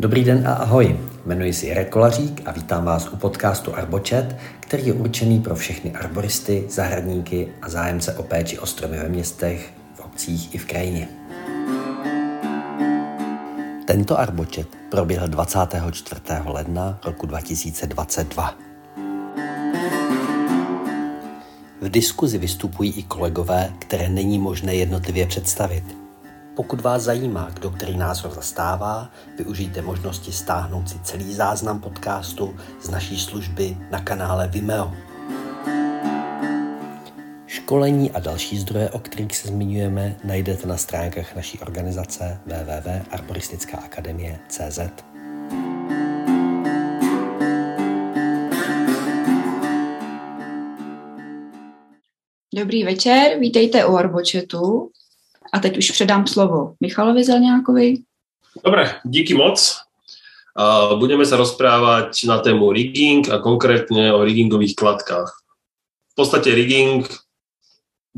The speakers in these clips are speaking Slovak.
Dobrý den a ahoj, jmenuji se Jarek Kolařík a vítám vás u podcastu Arbočet, který je určený pro všechny arboristy, zahradníky a zájemce o péči o stromy ve městech, v obcích i v krajině. Tento Arbočet proběhl 24. ledna roku 2022. V diskuzi vystupují i kolegové, které není možné jednotlivě představit – pokud vás zajímá, kdo který názor zastává, využijte možnosti stáhnout si celý záznam podcastu z naší služby na kanále Vimeo. Školení a další zdroje, o kterých se zmiňujeme, najdete na stránkách naší organizace www.arboristickakademie.cz. Dobrý večer, vítejte u Arbočetu. A teď už předám slovo Michalovi Zelňákovi. Dobre, díky moc. Budeme sa rozprávať na tému rigging a konkrétne o riggingových kladkách. V podstate rigging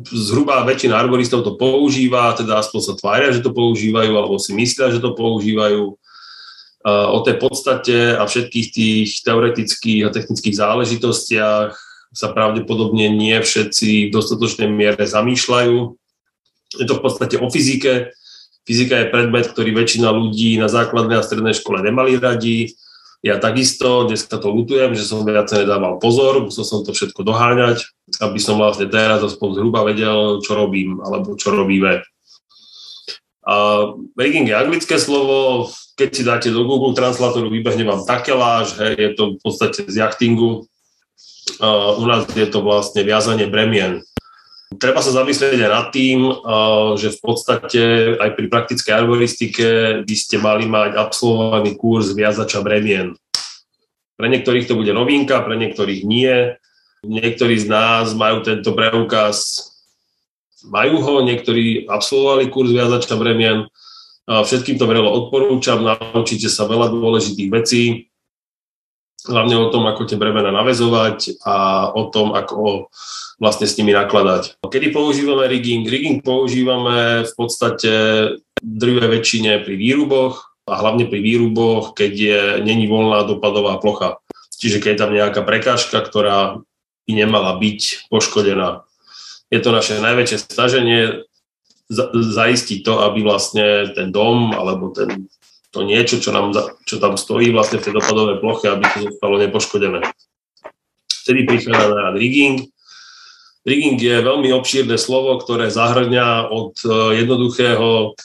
zhruba väčšina arboristov to používa, teda aspoň sa tvária, že to používajú, alebo si myslia, že to používajú. O tej podstate a všetkých tých teoretických a technických záležitostiach sa pravdepodobne nie všetci v dostatočnej miere zamýšľajú je to v podstate o fyzike. Fyzika je predmet, ktorý väčšina ľudí na základnej a strednej škole nemali radi. Ja takisto, dneska to lutujem, že som viac nedával pozor, musel som to všetko doháňať, aby som vlastne teraz aspoň zhruba vedel, čo robím, alebo čo robíme. A rigging je anglické slovo, keď si dáte do Google Translatoru, vybehne vám takeláž, hej, je to v podstate z jachtingu. Uh, u nás je to vlastne viazanie bremien. Treba sa zamyslieť aj nad tým, že v podstate aj pri praktickej arboristike by ste mali mať absolvovaný kurz viazača bremien. Pre niektorých to bude novinka, pre niektorých nie. Niektorí z nás majú tento preukaz, majú ho, niektorí absolvovali kurz viazača bremien. Všetkým to vrelo odporúčam, naučíte sa veľa dôležitých vecí, hlavne o tom, ako tie bremena navezovať a o tom, ako vlastne s nimi nakladať. Kedy používame rigging? Rigging používame v podstate drve väčšine pri výruboch a hlavne pri výruboch, keď je, není voľná dopadová plocha. Čiže keď je tam nejaká prekážka, ktorá by nemala byť poškodená. Je to naše najväčšie snaženie zaistiť to, aby vlastne ten dom alebo ten, to niečo, čo, nám, čo tam stojí vlastne v tej dopadovej ploche, aby to zostalo nepoškodené. Vtedy prichádza na rad rigging, Rigging je veľmi obšírne slovo, ktoré zahrňa od e, jednoduchého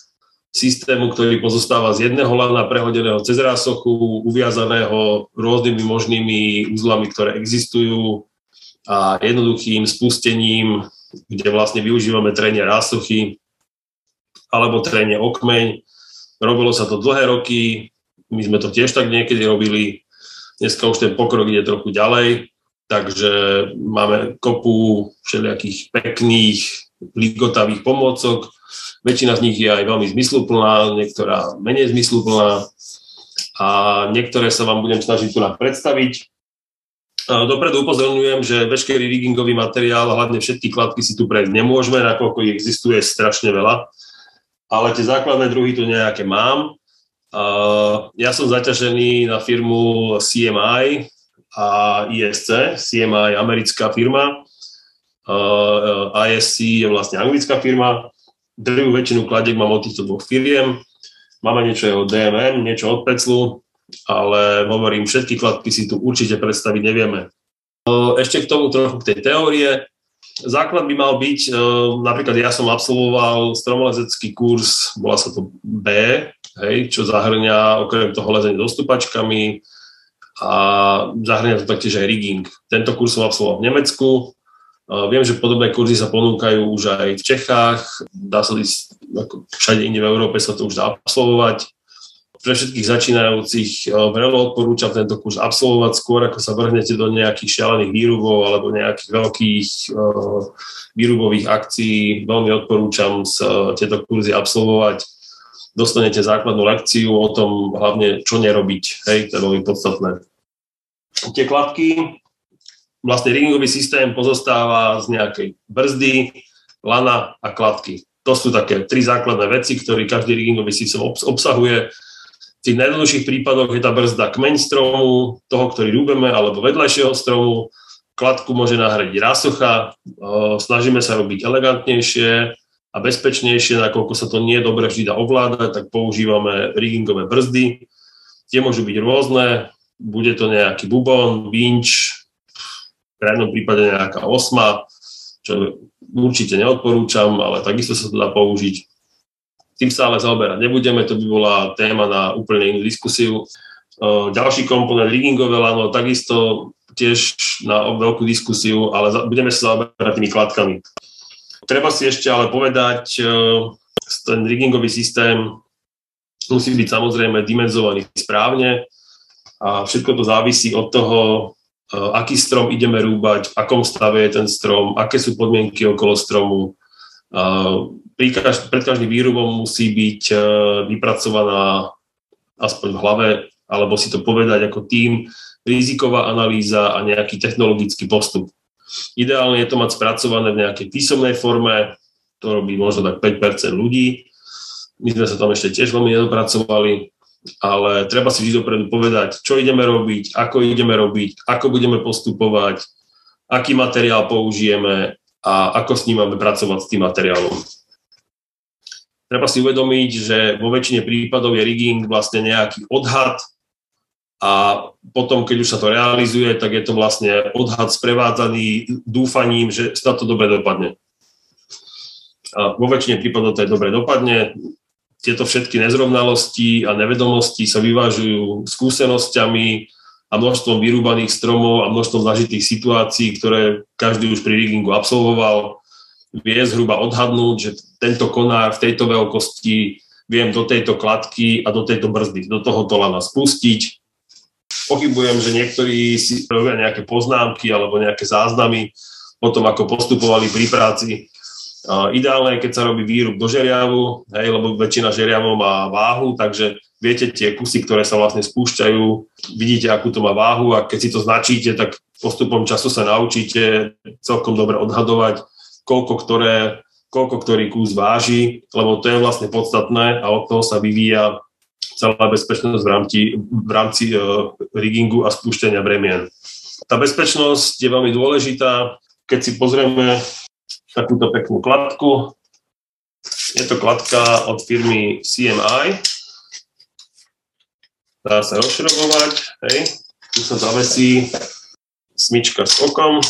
systému, ktorý pozostáva z jedného lana prehodeného cez rásochu, uviazaného rôznymi možnými úzlami, ktoré existujú a jednoduchým spustením, kde vlastne využívame trenie rásochy alebo trenie okmeň. Robilo sa to dlhé roky, my sme to tiež tak niekedy robili, dneska už ten pokrok ide trochu ďalej, Takže máme kopu všelijakých pekných, ligotavých pomôcok. Väčšina z nich je aj veľmi zmysluplná, niektorá menej zmysluplná a niektoré sa vám budem snažiť tu predstaviť. Dopredu upozorňujem, že veškerý riggingový materiál, hlavne všetky kladky si tu prejsť nemôžeme, nakoľko ich existuje strašne veľa, ale tie základné druhy tu nejaké mám. Ja som zaťažený na firmu CMI, a ISC, CMI je americká firma, uh, ISC je vlastne anglická firma, drvú väčšinu kladiek mám od týchto dvoch firiem, máme niečo od DMM, niečo od Peclu, ale hovorím, všetky kladky si tu určite predstaviť nevieme. Ešte k tomu trochu k tej teórie. Základ by mal byť, uh, napríklad ja som absolvoval stromolezecký kurz, bola sa to B, hej, čo zahrňa okrem toho lezenie dostupačkami, a zahrania to taktiež aj rigging. Tento kurz som absolvoval v Nemecku. Viem, že podobné kurzy sa ponúkajú už aj v Čechách. Dá sa ísť, ako všade inde v Európe sa to už dá absolvovať. Pre všetkých začínajúcich veľmi odporúčam tento kurz absolvovať skôr, ako sa vrhnete do nejakých šialených výrubov alebo nejakých veľkých výrubových akcií. Veľmi odporúčam tieto kurzy absolvovať dostanete základnú lekciu o tom hlavne, čo nerobiť. Hej, to je veľmi podstatné. Tie kladky, vlastne ringový systém pozostáva z nejakej brzdy, lana a kladky. To sú také tri základné veci, ktoré každý ringový systém obsahuje. Tých najjednoduchších prípadoch je tá brzda kmeň stromu, toho, ktorý rúbeme, alebo vedľajšieho stromu, kladku môže nahradiť rásocha, snažíme sa robiť elegantnejšie a bezpečnejšie, nakoľko sa to nie dobre vždy dá ovládať, tak používame riggingové brzdy. Tie môžu byť rôzne, bude to nejaký bubon, vinč, v krajnom prípade nejaká osma, čo určite neodporúčam, ale takisto sa to dá použiť. Tým sa ale zaoberať nebudeme, to by bola téma na úplne inú diskusiu. Ďalší komponent riggingové lano, takisto tiež na veľkú diskusiu, ale budeme sa zaoberať tými kladkami. Treba si ešte ale povedať, e, ten riggingový systém musí byť samozrejme dimenzovaný správne a všetko to závisí od toho, e, aký strom ideme rúbať, v akom stave je ten strom, aké sú podmienky okolo stromu. Pri každ- pred každým výrubom musí byť e, vypracovaná aspoň v hlave, alebo si to povedať ako tým, riziková analýza a nejaký technologický postup. Ideálne je to mať spracované v nejakej písomnej forme, to robí možno tak 5% ľudí. My sme sa tam ešte tiež veľmi nedopracovali, ale treba si vždy dopredu povedať, čo ideme robiť, ako ideme robiť, ako budeme postupovať, aký materiál použijeme a ako s ním máme pracovať s tým materiálom. Treba si uvedomiť, že vo väčšine prípadov je rigging vlastne nejaký odhad a potom, keď už sa to realizuje, tak je to vlastne odhad sprevádzaný dúfaním, že sa to dobre dopadne. A vo väčšine prípadov to je dobre dopadne. Tieto všetky nezrovnalosti a nevedomosti sa vyvážujú skúsenosťami a množstvom vyrúbaných stromov a množstvom zažitých situácií, ktoré každý už pri riggingu absolvoval. Vie zhruba odhadnúť, že tento konár v tejto veľkosti viem do tejto kladky a do tejto brzdy, do tohoto lana spustiť Pochybujem, že niektorí si robia nejaké poznámky alebo nejaké záznamy o tom, ako postupovali pri práci. Ideálne je, keď sa robí výrub do žeriavu, hej, lebo väčšina žeriavov má váhu, takže viete tie kusy, ktoré sa vlastne spúšťajú, vidíte, akú to má váhu a keď si to značíte, tak postupom času sa naučíte celkom dobre odhadovať, koľko, ktoré, koľko ktorý kus váži, lebo to je vlastne podstatné a od toho sa vyvíja celá bezpečnosť v rámci, v rámci uh, riggingu a spúšťania bremien. Tá bezpečnosť je veľmi dôležitá. Keď si pozrieme takúto peknú kladku, je to kladka od firmy CMI. Dá sa rozšrobovať, hej. Tu sa zavesí smyčka s okom.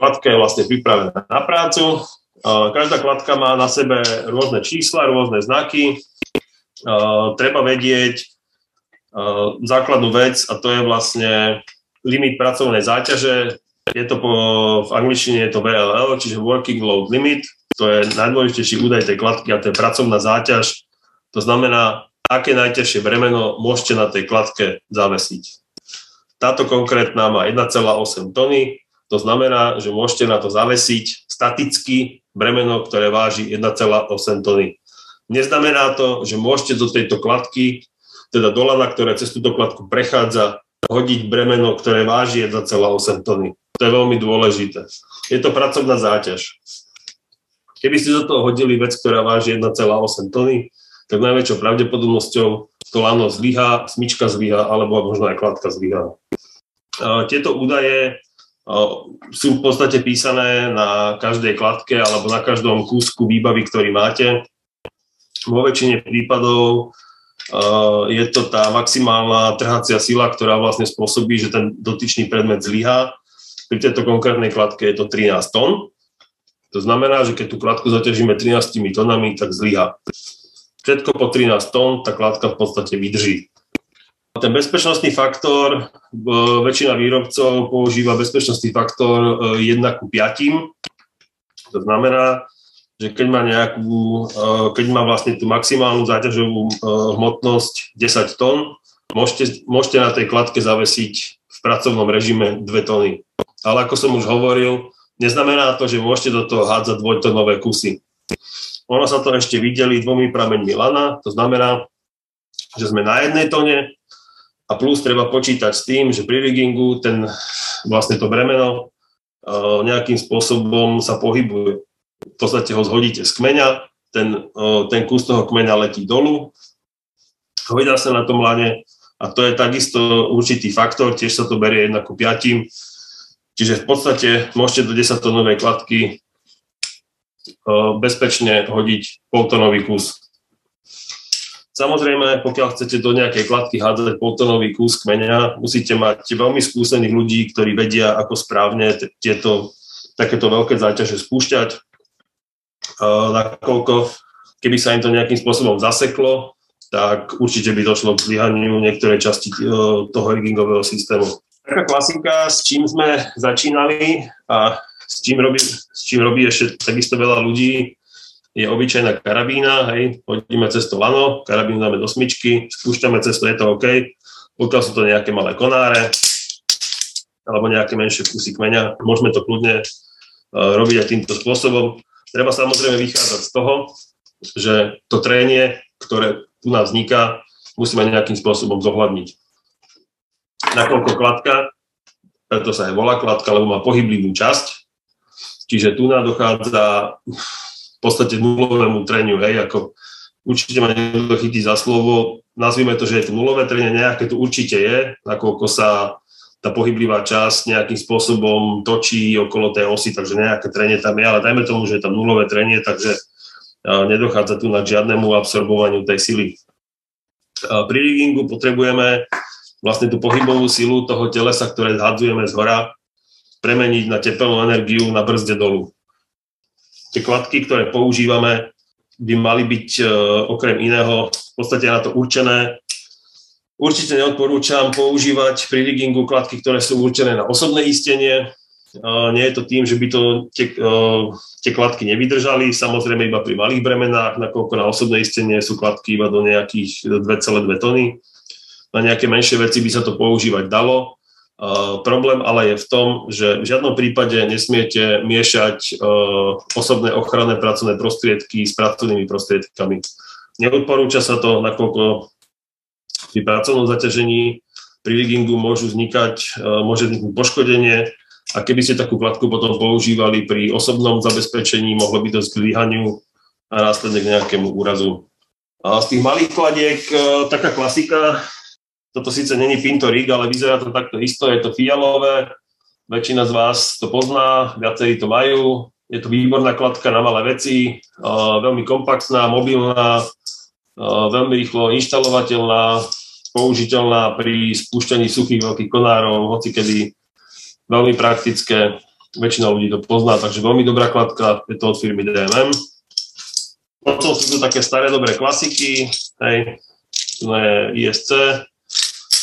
Kladka je vlastne pripravená na prácu. Každá kladka má na sebe rôzne čísla, rôzne znaky. Treba vedieť základnú vec a to je vlastne limit pracovnej záťaže. Je to po, v angličtine je to VLL, čiže Working Load Limit. To je najdôležitejší údaj tej kladky a to je pracovná záťaž. To znamená, aké najťažšie bremeno môžete na tej kladke zavesiť. Táto konkrétna má 1,8 tony, to znamená, že môžete na to zavesiť staticky bremeno, ktoré váži 1,8 tony. Neznamená to, že môžete do tejto kladky, teda do lana, ktoré cez túto kladku prechádza, hodiť bremeno, ktoré váži 1,8 tony. To je veľmi dôležité. Je to pracovná záťaž. Keby ste do toho hodili vec, ktorá váži 1,8 tony, tak najväčšou pravdepodobnosťou to lano zlyhá, smyčka zlyhá, alebo možno aj kladka zlyhá. Tieto údaje sú v podstate písané na každej kladke alebo na každom kúsku výbavy, ktorý máte. Vo väčšine prípadov je to tá maximálna trhacia sila, ktorá vlastne spôsobí, že ten dotyčný predmet zlyhá. Pri tejto konkrétnej kladke je to 13 tón. To znamená, že keď tú kladku zaťažíme 13 tónami, tak zlyhá. Všetko po 13 tón tá kladka v podstate vydrží. Ten bezpečnostný faktor, e, väčšina výrobcov používa bezpečnostný faktor 1 e, ku 5. To znamená, že keď má, nejakú, e, keď má vlastne tú maximálnu záťažovú hmotnosť 10 tón, môžete, môžete na tej kladke zavesiť v pracovnom režime 2 tony. Ale ako som už hovoril, neznamená to, že môžete do toho hádzať dvojtonové kusy. Ono sa to ešte videli dvomi prameňmi lana, to znamená, že sme na jednej tone a plus treba počítať s tým, že pri riggingu ten, vlastne to bremeno nejakým spôsobom sa pohybuje. V podstate ho zhodíte z kmeňa ten, ten kus toho kmeňa letí dolu, hojdá sa na tom lane a to je takisto určitý faktor, tiež sa to berie 1 ku 5. Čiže v podstate môžete do 10 tonovej kladky bezpečne hodiť poltonový kus. Samozrejme, pokiaľ chcete do nejakej kladky hádzať poltonový kus kmeňa, musíte mať veľmi skúsených ľudí, ktorí vedia, ako správne tieto takéto veľké záťaže spúšťať. Nakoľko, keby sa im to nejakým spôsobom zaseklo, tak určite by došlo k zlyhaniu niektorej časti e, toho riggingového systému. Taká klasika, s čím sme začínali a s čím robí, s čím robí ešte takisto veľa ľudí, je obyčajná karabína, hej, hodíme cez to lano, karabínu dáme do smyčky, spúšťame cez to, je to OK. Pokiaľ sú to nejaké malé konáre, alebo nejaké menšie kusy kmeňa, môžeme to kľudne uh, robiť aj týmto spôsobom. Treba samozrejme vychádzať z toho, že to trénie, ktoré tu nás vzniká, musíme nejakým spôsobom zohľadniť. Nakoľko kladka, preto sa aj volá kladka, lebo má pohyblivú časť, čiže tu nám dochádza podstate nulovému treniu, hej, ako určite ma niekto chytí za slovo, nazvime to, že je to nulové trenie, nejaké tu určite je, nakoľko sa tá pohyblivá časť nejakým spôsobom točí okolo tej osy, takže nejaké trenie tam je, ale dajme tomu, že je tam nulové trenie, takže nedochádza tu na žiadnemu absorbovaniu tej sily. Pri riggingu potrebujeme vlastne tú pohybovú silu toho telesa, ktoré zhadzujeme z hora, premeniť na tepelnú energiu na brzde dolu. Tie kladky, ktoré používame, by mali byť e, okrem iného v podstate na to určené. Určite neodporúčam používať pri riggingu kladky, ktoré sú určené na osobné istenie, nie je to tým, že by to tie, tie kladky nevydržali, samozrejme iba pri malých bremenách, nakoľko na osobné istenie sú kladky iba do nejakých 2,2 tony. Na nejaké menšie veci by sa to používať dalo. Uh, problém ale je v tom, že v žiadnom prípade nesmiete miešať uh, osobné ochranné pracovné prostriedky s pracovnými prostriedkami. Neodporúča sa to, nakoľko pri pracovnom zaťažení pri riggingu môžu vznikať, uh, môže vzniknúť poškodenie, a keby ste takú platku potom používali pri osobnom zabezpečení, mohlo by to zlyhaniu a následne k nejakému úrazu. A z tých malých kladiek, e, taká klasika, toto síce není Pinto Rig, ale vyzerá to takto isto, je to fialové, väčšina z vás to pozná, viacerí to majú, je to výborná kladka na malé veci, e, veľmi kompaktná, mobilná, e, veľmi rýchlo inštalovateľná, použiteľná pri spúšťaní suchých veľkých konárov, hoci kedy veľmi praktické, väčšina ľudí to pozná, takže veľmi dobrá kladka, je to od firmy DMM. Potom sú tu také staré dobré klasiky, hej, to je ISC,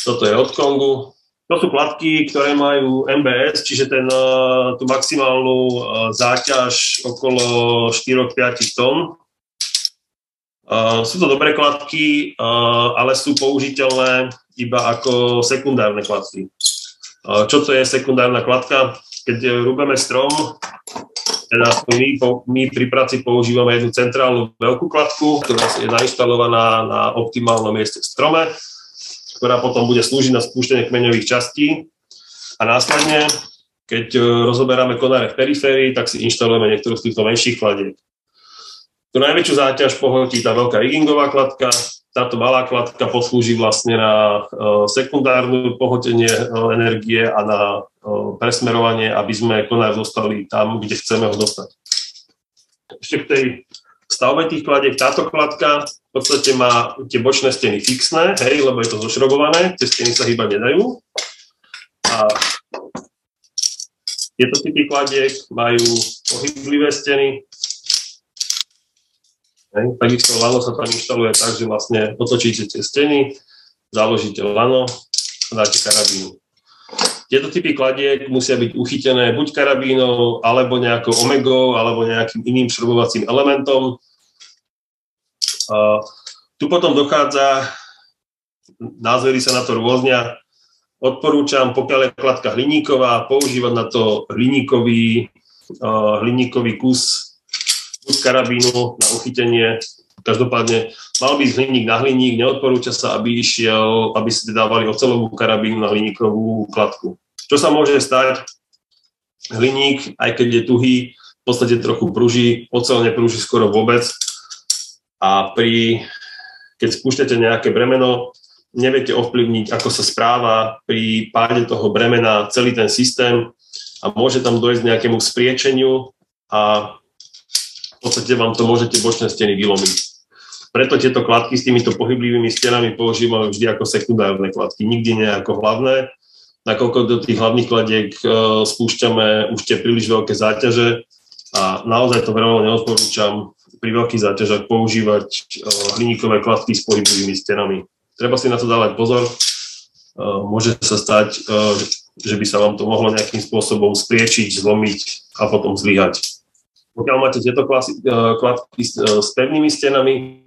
toto je od Kongu. To sú kladky, ktoré majú MBS, čiže ten, eh, tú maximálnu eh, záťaž okolo 4-5 tón. Eh, sú to dobré kladky, ale sú použiteľné iba ako sekundárne kladky. Čo to je sekundárna kladka? Keď rúbeme strom, teda my, my pri práci používame jednu centrálnu veľkú kladku, ktorá je nainštalovaná na optimálnom mieste v strome, ktorá potom bude slúžiť na spúštenie kmeňových častí. A následne, keď e, rozoberáme konáre v periférii, tak si inštalujeme niektorú z týchto menších kladiek. Tu najväčšiu záťaž pohotí tá veľká riggingová kladka, táto malá kladka poslúži vlastne na e, sekundárne pohotenie e, energie a na presmerovanie, aby sme konár dostali tam, kde chceme ho dostať. Ešte k tej stavbe tých kladiek, táto kladka v podstate má tie bočné steny fixné, hej, lebo je to zošrobované, tie steny sa hýbať nedajú. A tieto typy kladiek majú pohyblivé steny, Hej. Takisto lano sa tam inštaluje tak, že vlastne otočíte tie steny, založíte lano a dáte karabínu. Tieto typy kladiek musia byť uchytené buď karabínou, alebo nejakou omegou, alebo nejakým iným šrobovacím elementom. Tu potom dochádza, názory sa na to rôznia, odporúčam, pokiaľ je kladka hliníková, používať na to hliníkový, hliníkový kus z karabínu na uchytenie. Každopádne mal byť hliník na hliník, neodporúča sa, aby išiel, aby ste dávali ocelovú karabínu na hliníkovú kladku. Čo sa môže stať? Hliník, aj keď je tuhý, v podstate trochu pruží, ocel neprúži skoro vôbec, a pri, keď spúšťate nejaké bremeno, neviete ovplyvniť, ako sa správa pri páde toho bremena celý ten systém a môže tam dojsť nejakému spriečeniu a v podstate vám to môžete bočné steny vylomiť. Preto tieto kladky s týmito pohyblivými stenami používame vždy ako sekundárne kladky, nikdy nie ako hlavné, nakoľko do tých hlavných kladiek e, spúšťame už tie príliš veľké záťaže a naozaj to veľmi neodporúčam pri veľkých záťažách používať e, hliníkové kladky s pohyblivými stenami. Treba si na to dávať pozor. E, môže sa stať, že by sa vám to mohlo nejakým spôsobom spriečiť, zlomiť a potom zlyhať. Pokiaľ máte tieto kladky s pevnými stenami,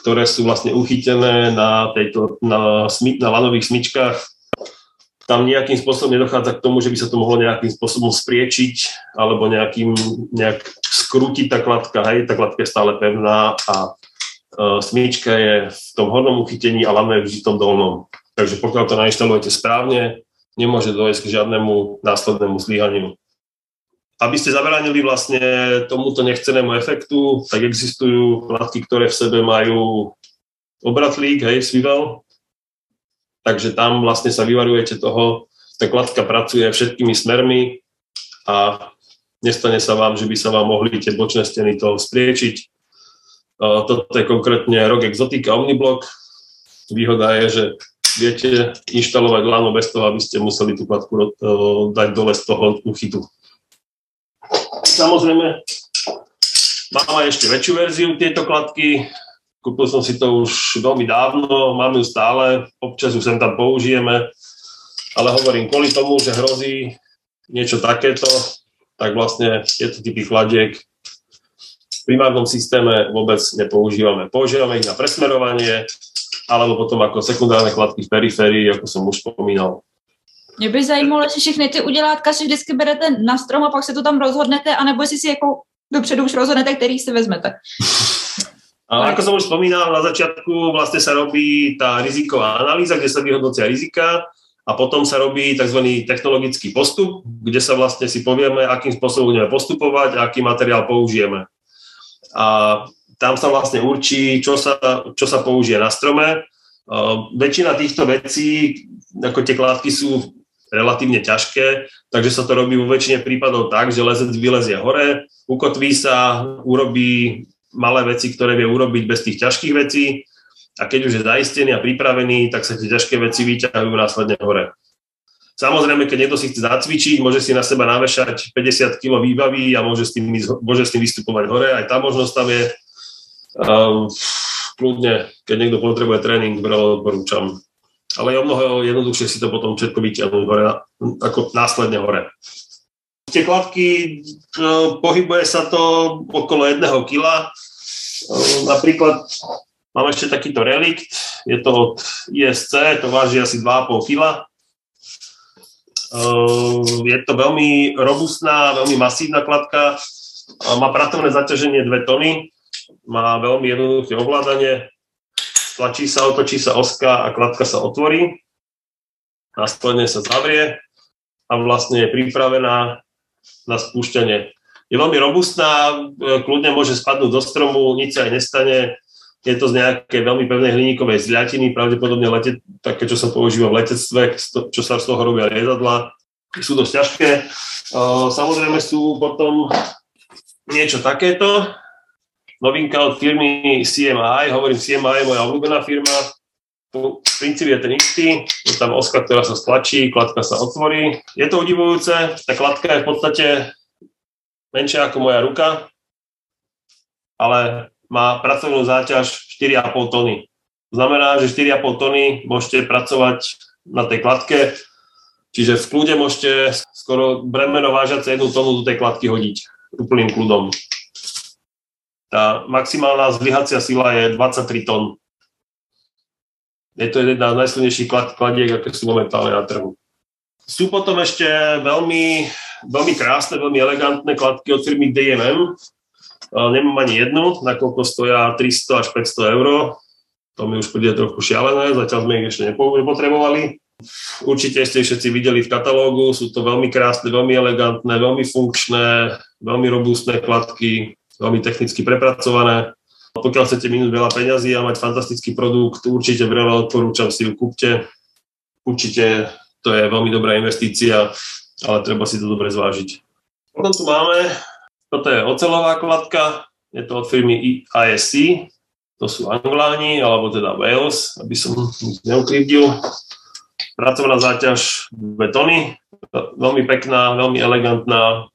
ktoré sú vlastne uchytené na, tejto, na, na lanových smyčkách, tam nejakým spôsobom nedochádza k tomu, že by sa to mohlo nejakým spôsobom spriečiť alebo nejakým, nejak skrútiť tá kladka, hej, tá kladka je stále pevná a uh, smyčka je v tom hornom uchytení a lano je vždy v tom dolnom. Takže pokiaľ to nainštalujete správne, nemôže dojsť k žiadnemu následnému zlyhaniu. Aby ste zabránili vlastne tomuto nechcenému efektu, tak existujú kladky, ktoré v sebe majú obratlík, hej, svivel, takže tam vlastne sa vyvarujete toho, tá kladka pracuje všetkými smermi a nestane sa vám, že by sa vám mohli tie bočné steny toho spriečiť. Toto je konkrétne ROG Exotica Omniblock. Výhoda je, že viete inštalovať lano bez toho, aby ste museli tú kladku dať dole z toho uchytu. Samozrejme, mám aj ešte väčšiu verziu tejto kladky, Kúpil som si to už veľmi dávno, mám ju stále, občas ju sem tam použijeme, ale hovorím, kvôli tomu, že hrozí niečo takéto, tak vlastne tieto typy chladiek v primárnom systéme vôbec nepoužívame. Používame ich na presmerovanie, alebo potom ako sekundárne kladky v periférii, ako som už spomínal. Mě by zajímalo, jestli všechny ty udělátka si vždycky berete na strom a pak se to tam rozhodnete, anebo jestli si jako dopředu už rozhodnete, který si vezmete. A ako som už spomínal, na začiatku vlastne sa robí tá riziková analýza, kde sa vyhodnocia rizika a potom sa robí tzv. technologický postup, kde sa vlastne si povieme, akým spôsobom budeme postupovať a aký materiál použijeme. A tam sa vlastne určí, čo sa, čo sa použije na strome. Väčšina týchto vecí, ako tie kládky sú relatívne ťažké, takže sa to robí vo väčšine prípadov tak, že lezec vylezie hore, ukotví sa, urobí malé veci, ktoré vie urobiť bez tých ťažkých vecí a keď už je zaistený a pripravený, tak sa tie ťažké veci vyťahujú následne hore. Samozrejme, keď niekto si chce zacvičiť, môže si na seba navešať 50 kg výbavy a môže s tým, môže s tým vystupovať hore. Aj tá možnosť tam je. Um, kľudne, keď niekto potrebuje tréning, veľmi odporúčam. Ale je o mnoho jednoduchšie si to potom všetko vyťahnuť hore, ako následne hore tie kladky, pohybuje sa to okolo jedného kila. Napríklad mám ešte takýto relikt, je to od ISC, to váži asi 2,5 kila. Je to veľmi robustná, veľmi masívna kladka, má pracovné zaťaženie 2 tony, má veľmi jednoduché ovládanie, tlačí sa, otočí sa oska a kladka sa otvorí, následne sa zavrie a vlastne je pripravená na spúšťanie. Je veľmi robustná, e, kľudne môže spadnúť do stromu, nič sa aj nestane. Je to z nejakej veľmi pevnej hliníkovej zľatiny, pravdepodobne lete, také, čo sa používa v letectve, čo sa z toho robia lietadla. Sú dosť ťažké. Samozrejme sú potom niečo takéto. Novinka od firmy CMI, hovorím CMI je moja obľúbená firma, princíp je ten istý, je tam oska, ktorá sa stlačí, kladka sa otvorí. Je to udivujúce, tá kladka je v podstate menšia ako moja ruka, ale má pracovnú záťaž 4,5 tony. To znamená, že 4,5 tony môžete pracovať na tej kladke, čiže v kľude môžete skoro bremeno vážace jednu tonu do tej kladky hodiť úplným kľudom. Tá maximálna zlyhacia sila je 23 tón je to jedna z najsilnejších kladiek, aké sú momentálne na trhu. Sú potom ešte veľmi, veľmi krásne, veľmi elegantné kladky od firmy DMM. Nemám ani jednu, nakoľko stoja 300 až 500 eur. To mi už príde trochu šialené, zatiaľ sme ich ešte nepotrebovali. Určite ste všetci videli v katalógu, sú to veľmi krásne, veľmi elegantné, veľmi funkčné, veľmi robustné kladky, veľmi technicky prepracované. Pokiaľ chcete minúť veľa peňazí a mať fantastický produkt, určite veľa odporúčam si ju kúpte. Určite to je veľmi dobrá investícia, ale treba si to dobre zvážiť. Potom tu máme, toto je ocelová kladka, je to od firmy ISC, to sú Angláni, alebo teda Wales, aby som neukrivdil. Pracovná záťaž betony, veľmi pekná, veľmi elegantná,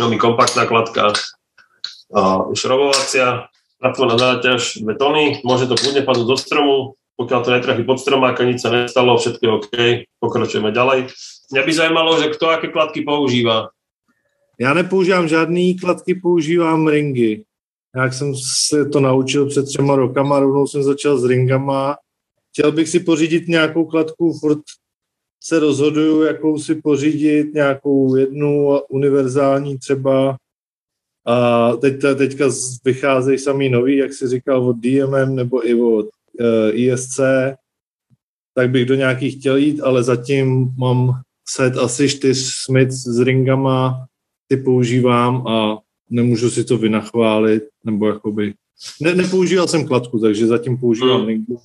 veľmi kompaktná kladka, šrobovacia, pracovná záťaž betony, môže to kľudne padnúť do stromu, pokiaľ to netrafí pod stromák a nič sa nestalo, všetko je OK, pokračujeme ďalej. Mňa by zajímalo, že kto aké kladky používa. Já nepoužívám žádný kladky, používám ringy. Jak jsem se to naučil před třema rokama, rovnou jsem začal s ringama. Chtěl bych si pořídit nějakou kladku, furt se rozhoduju, jakou si pořídit, nějakou jednu univerzální třeba. A teď, teďka vycházejí samý nový, jak si říkal, od DMM nebo i od uh, eh, ISC, tak bych do nějakých chtěl jít, ale zatím mám set asi čtyř Smith s ringama, ty používám a nemůžu si to vynachválit, nebo jakoby... Ne, nepoužíval jsem kladku, takže zatím používám hmm. ringu.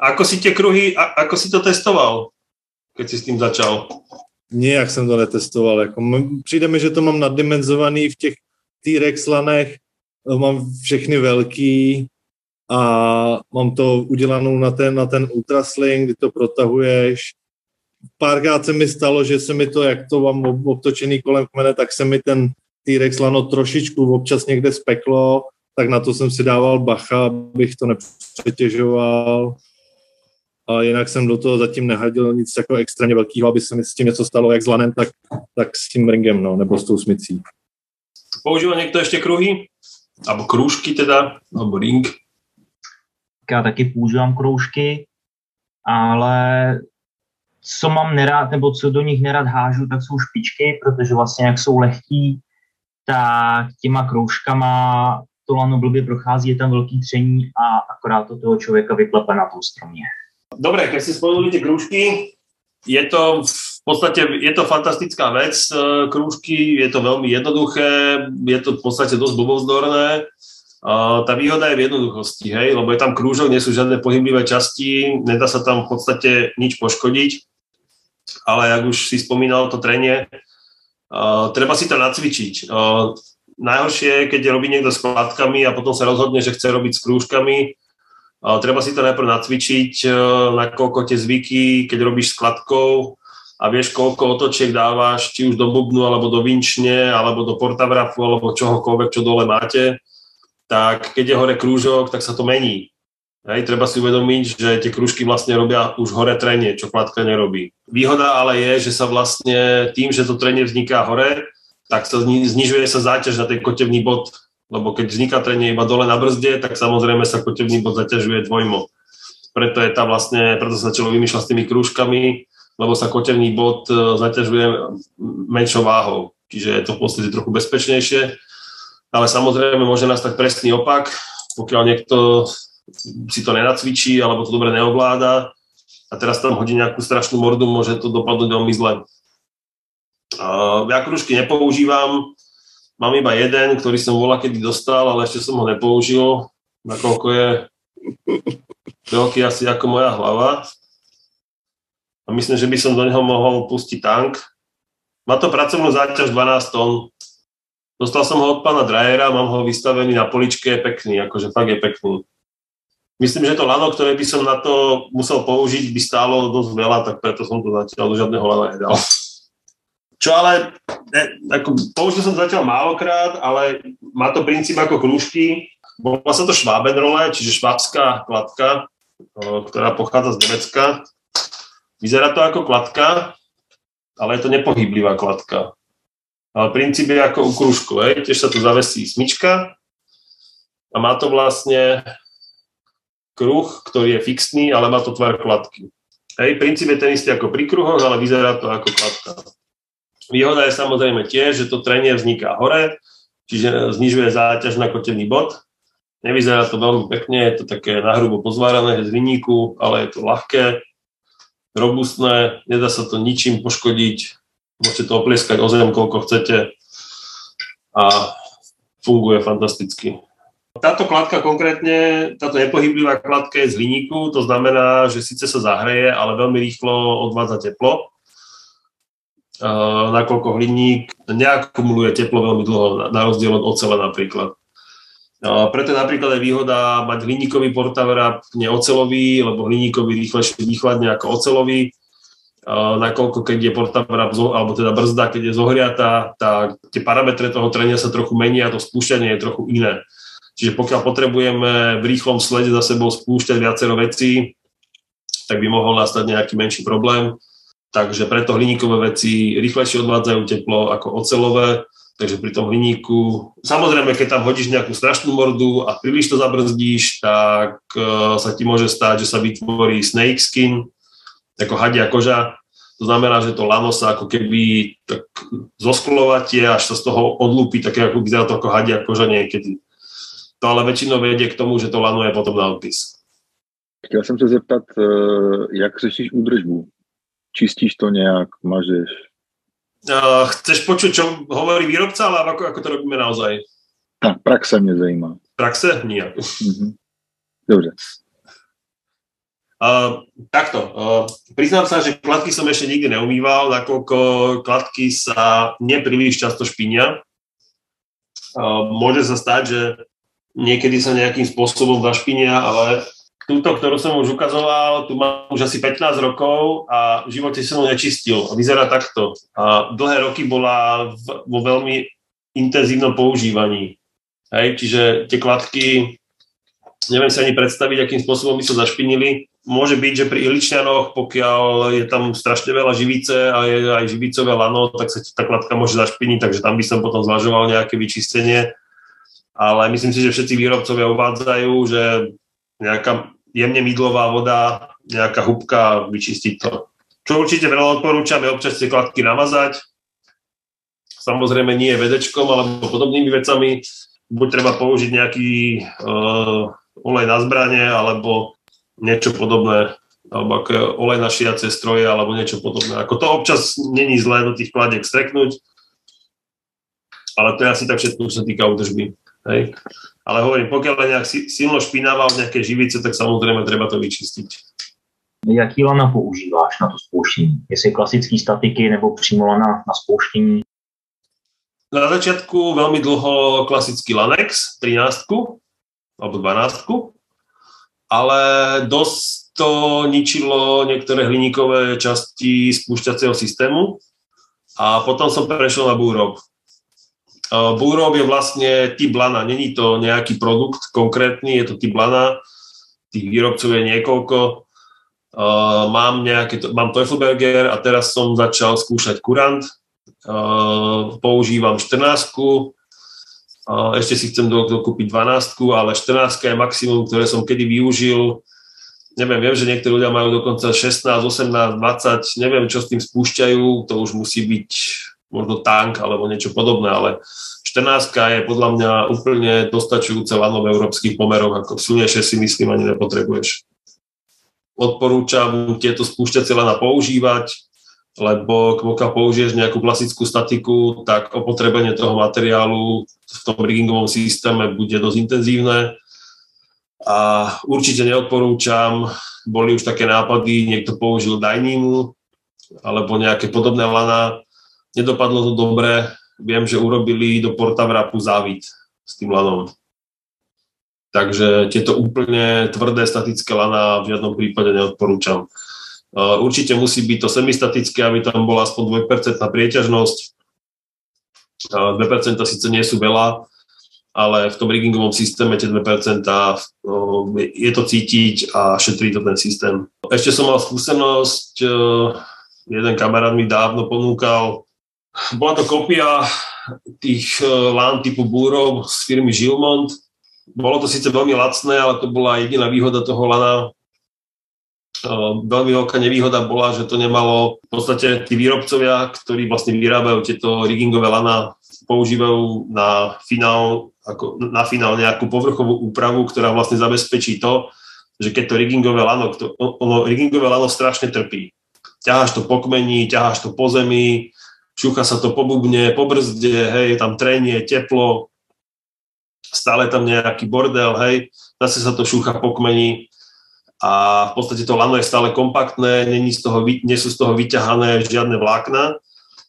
Ako si tie kruhy, a, ako si to testoval, keď si s tým začal? Nijak jsem to netestoval. Jako, přijde mi, že to mám naddimenzovaný v těch T-Rex lanech, mám všechny velký a mám to udělanou na ten, na ten ultrasling, kdy to protahuješ. Párkrát se mi stalo, že se mi to, jak to mám obtočený kolem kmene, tak se mi ten T-Rex lano trošičku občas někde speklo, tak na to jsem si dával bacha, abych to nepřetěžoval. A jinak jsem do toho zatím nehadil nic jako extrémně velkého, aby se mi s tím něco stalo, jak s lanem, tak, tak s tím ringem, no, nebo s tou smicí. Používa někdo ještě kruhy? Abo krůžky teda? Alebo ring? Já taky používám kroužky, ale co mám nerád, nebo co do nich nerad hážu, tak jsou špičky, protože vlastně jak jsou lehký, tak těma kroužkama to lano blbě prochází, je tam velký tření a akorát to toho člověka vyklepe na tom stromě. Dobre, keď si spomenuli tie krúžky, je to v podstate, je to fantastická vec, e, krúžky, je to veľmi jednoduché, je to v podstate dosť blbovzdorné. Tá výhoda je v jednoduchosti, hej, lebo je tam krúžok, nie sú žiadne pohyblivé časti, nedá sa tam v podstate nič poškodiť, ale ak už si spomínal to trenie, Uh, treba si to nacvičiť. Uh, najhoršie je, keď robí niekto s kladkami a potom sa rozhodne, že chce robiť s krúžkami. Uh, treba si to najprv nacvičiť, nakoľko tie zvyky, keď robíš s kladkou a vieš, koľko otočiek dávaš, či už do bubnu, alebo do vinčne, alebo do portagrafu, alebo čohokoľvek, čo dole máte, tak keď je hore krúžok, tak sa to mení. Hej, treba si uvedomiť, že tie kružky vlastne robia už hore trenie, čo kladka nerobí. Výhoda ale je, že sa vlastne tým, že to trenie vzniká hore, tak sa znižuje sa záťaž na ten kotevný bod, lebo keď vzniká trenie iba dole na brzde, tak samozrejme sa kotevný bod zaťažuje dvojmo. Preto je tam vlastne, preto sa začalo vymýšľať s tými krúžkami, lebo sa kotevný bod e, zaťažuje menšou váhou. Čiže je to v podstate trochu bezpečnejšie. Ale samozrejme môže nastať presný opak, pokiaľ niekto si to nenacvičí alebo to dobre neovláda a teraz tam hodí nejakú strašnú mordu, môže to dopadnúť veľmi zle. Ja kružky nepoužívam, mám iba jeden, ktorý som volá kedy dostal, ale ešte som ho nepoužil, nakoľko je veľký asi ako moja hlava. A myslím, že by som do neho mohol pustiť tank. Má to pracovnú záťaž 12 tón. Dostal som ho od pána Drajera, mám ho vystavený na poličke, je pekný, akože fakt je pekný. Myslím, že to lano, ktoré by som na to musel použiť, by stálo dosť veľa, tak preto som to zatiaľ do žiadneho lana nedal. Čo ale, ne, ako, použil som zatiaľ málokrát, ale má to princíp ako krúžky. Bola sa to Schwabenrolle, čiže švábská kladka, ktorá pochádza z Nemecka. Vyzerá to ako kladka, ale je to nepohyblivá kladka. Ale princíp je ako u krúžku, hej. tiež sa tu zavesí smyčka a má to vlastne kruh, ktorý je fixný, ale má to tvar kladky. Hej, princíp je ten istý ako pri kruhoch, ale vyzerá to ako kladka. Výhoda je samozrejme tiež, že to trenie vzniká hore, čiže znižuje záťaž na kotevný bod. Nevyzerá to veľmi pekne, je to také nahrubo pozvárané z viníku, ale je to ľahké, robustné, nedá sa to ničím poškodiť, môžete to oplieskať o zem, koľko chcete a funguje fantasticky. Táto kladka konkrétne, táto nepohyblivá kladka je z hliníku, to znamená, že síce sa zahreje, ale veľmi rýchlo odvádza teplo. Nakoľko hliník neakumuluje teplo veľmi dlho, na rozdiel od ocele napríklad. Preto napríklad je výhoda mať hliníkový portaverap, neocelový, lebo hliníkový rýchlejšie vychladne ako ocelový. Nakoľko keď je portaverap, alebo teda brzda, keď je zohriatá, tak tie parametre toho trenia sa trochu menia, to spúšťanie je trochu iné. Čiže pokiaľ potrebujeme v rýchlom slede za sebou spúšťať viacero vecí, tak by mohol nastať nejaký menší problém. Takže preto hliníkové veci rýchlejšie odvádzajú teplo ako ocelové, takže pri tom hliníku, samozrejme, keď tam hodíš nejakú strašnú mordu a príliš to zabrzdíš, tak uh, sa ti môže stať, že sa vytvorí snake skin, ako hadia koža. To znamená, že to lano sa ako keby tak zosklovatie, až sa z toho odlúpi, také ako vyzerá to ako hadia koža niekedy. To ale většinou vedie k tomu, že to lanuje potom na odpis. Chtěl jsem se zeptat, eh, jak řešíš údržbu? Čistíš to nějak, mažeš? Uh, chceš počuť, čo hovorí výrobca, ale ako, ako to robíme naozaj? Tak, praxe mě zajímá. Praxe? Nijak. Mm-hmm. Dobře. Uh, takto, uh, priznám sa, že kladky som ešte nikdy neumýval, nakoľko kladky sa nepríliš často špinia. Uh, môže sa stať, že niekedy sa nejakým spôsobom zašpinia, ale túto, ktorú som už ukazoval, tu mám už asi 15 rokov a v živote som ho nečistil. Vyzerá takto. A dlhé roky bola v, vo veľmi intenzívnom používaní. Hej, čiže tie kladky, neviem si ani predstaviť, akým spôsobom by sa zašpinili. Môže byť, že pri iličňanoch, pokiaľ je tam strašne veľa živice a je aj živicové lano, tak sa tá kladka môže zašpiniť, takže tam by som potom zvažoval nejaké vyčistenie ale myslím si, že všetci výrobcovia uvádzajú, že nejaká jemne mydlová voda, nejaká hubka vyčistiť to. Čo určite veľa odporúčame, občas tie kladky namazať. Samozrejme nie vedečkom alebo podobnými vecami. Buď treba použiť nejaký uh, olej na zbranie alebo niečo podobné alebo ako olej na šiace stroje alebo niečo podobné. Ako to občas není zlé do tých kladiek streknúť, ale to je asi tak všetko, čo sa týka údržby. Hej. Ale hovorím, pokiaľ je nejak silno špinavá od nejaké živice, tak samozrejme treba to vyčistiť. Jaký lana používáš na to spouštění? Jestli klasický statiky nebo přímo lana na spouštění? Na začiatku veľmi dlho klasický Lanex 13 alebo 12 ale dosť to ničilo niektoré hliníkové časti spúšťacieho systému a potom som prešiel na Búrob. Búrob je vlastne typ lana, není to nejaký produkt konkrétny, je to typ lana, tých výrobcov je niekoľko. Uh, mám, nejaké, mám Teufelberger a teraz som začal skúšať kurant. Uh, používam 14 uh, ešte si chcem dokúpiť 12 ale 14 je maximum, ktoré som kedy využil. Neviem, viem, že niektorí ľudia majú dokonca 16, 18, 20, neviem, čo s tým spúšťajú, to už musí byť možno tank alebo niečo podobné, ale 14 je podľa mňa úplne dostačujúce lano v európskych pomeroch, ako silnejšie si myslím ani nepotrebuješ. Odporúčam tieto spúšťacie lana používať, lebo pokiaľ použiješ nejakú klasickú statiku, tak opotrebenie toho materiálu v tom riggingovom systéme bude dosť intenzívne a určite neodporúčam, boli už také nápady, niekto použil Dynimu alebo nejaké podobné lana, Nedopadlo to dobre. Viem, že urobili do Portavrapu závit s tým lanom. Takže tieto úplne tvrdé statické lana v žiadnom prípade neodporúčam. Určite musí byť to semistatické, aby tam bola aspoň 2% prieťažnosť. 2% síce nie sú veľa, ale v tom riggingovom systéme tie 2% je to cítiť a šetrí to ten systém. Ešte som mal skúsenosť, jeden kamarát mi dávno ponúkal bola to kopia tých e, lán typu Búrov z firmy Gilmont. Bolo to síce veľmi lacné, ale to bola jediná výhoda toho lana. E, veľmi veľká nevýhoda bola, že to nemalo v podstate tí výrobcovia, ktorí vlastne vyrábajú tieto riggingové lana, používajú na finál, ako na finál nejakú povrchovú úpravu, ktorá vlastne zabezpečí to, že keď to riggingové lano, ono, riggingové lano strašne trpí. Ťaháš to po kmeni, ťaháš to po zemi, šúcha sa to po bubne, po brzde, hej, tam trenie, teplo stále tam nejaký bordel, hej, zase sa to šúcha po kmeni a v podstate to lano je stále kompaktné, není z toho, nie sú z toho vyťahané žiadne vlákna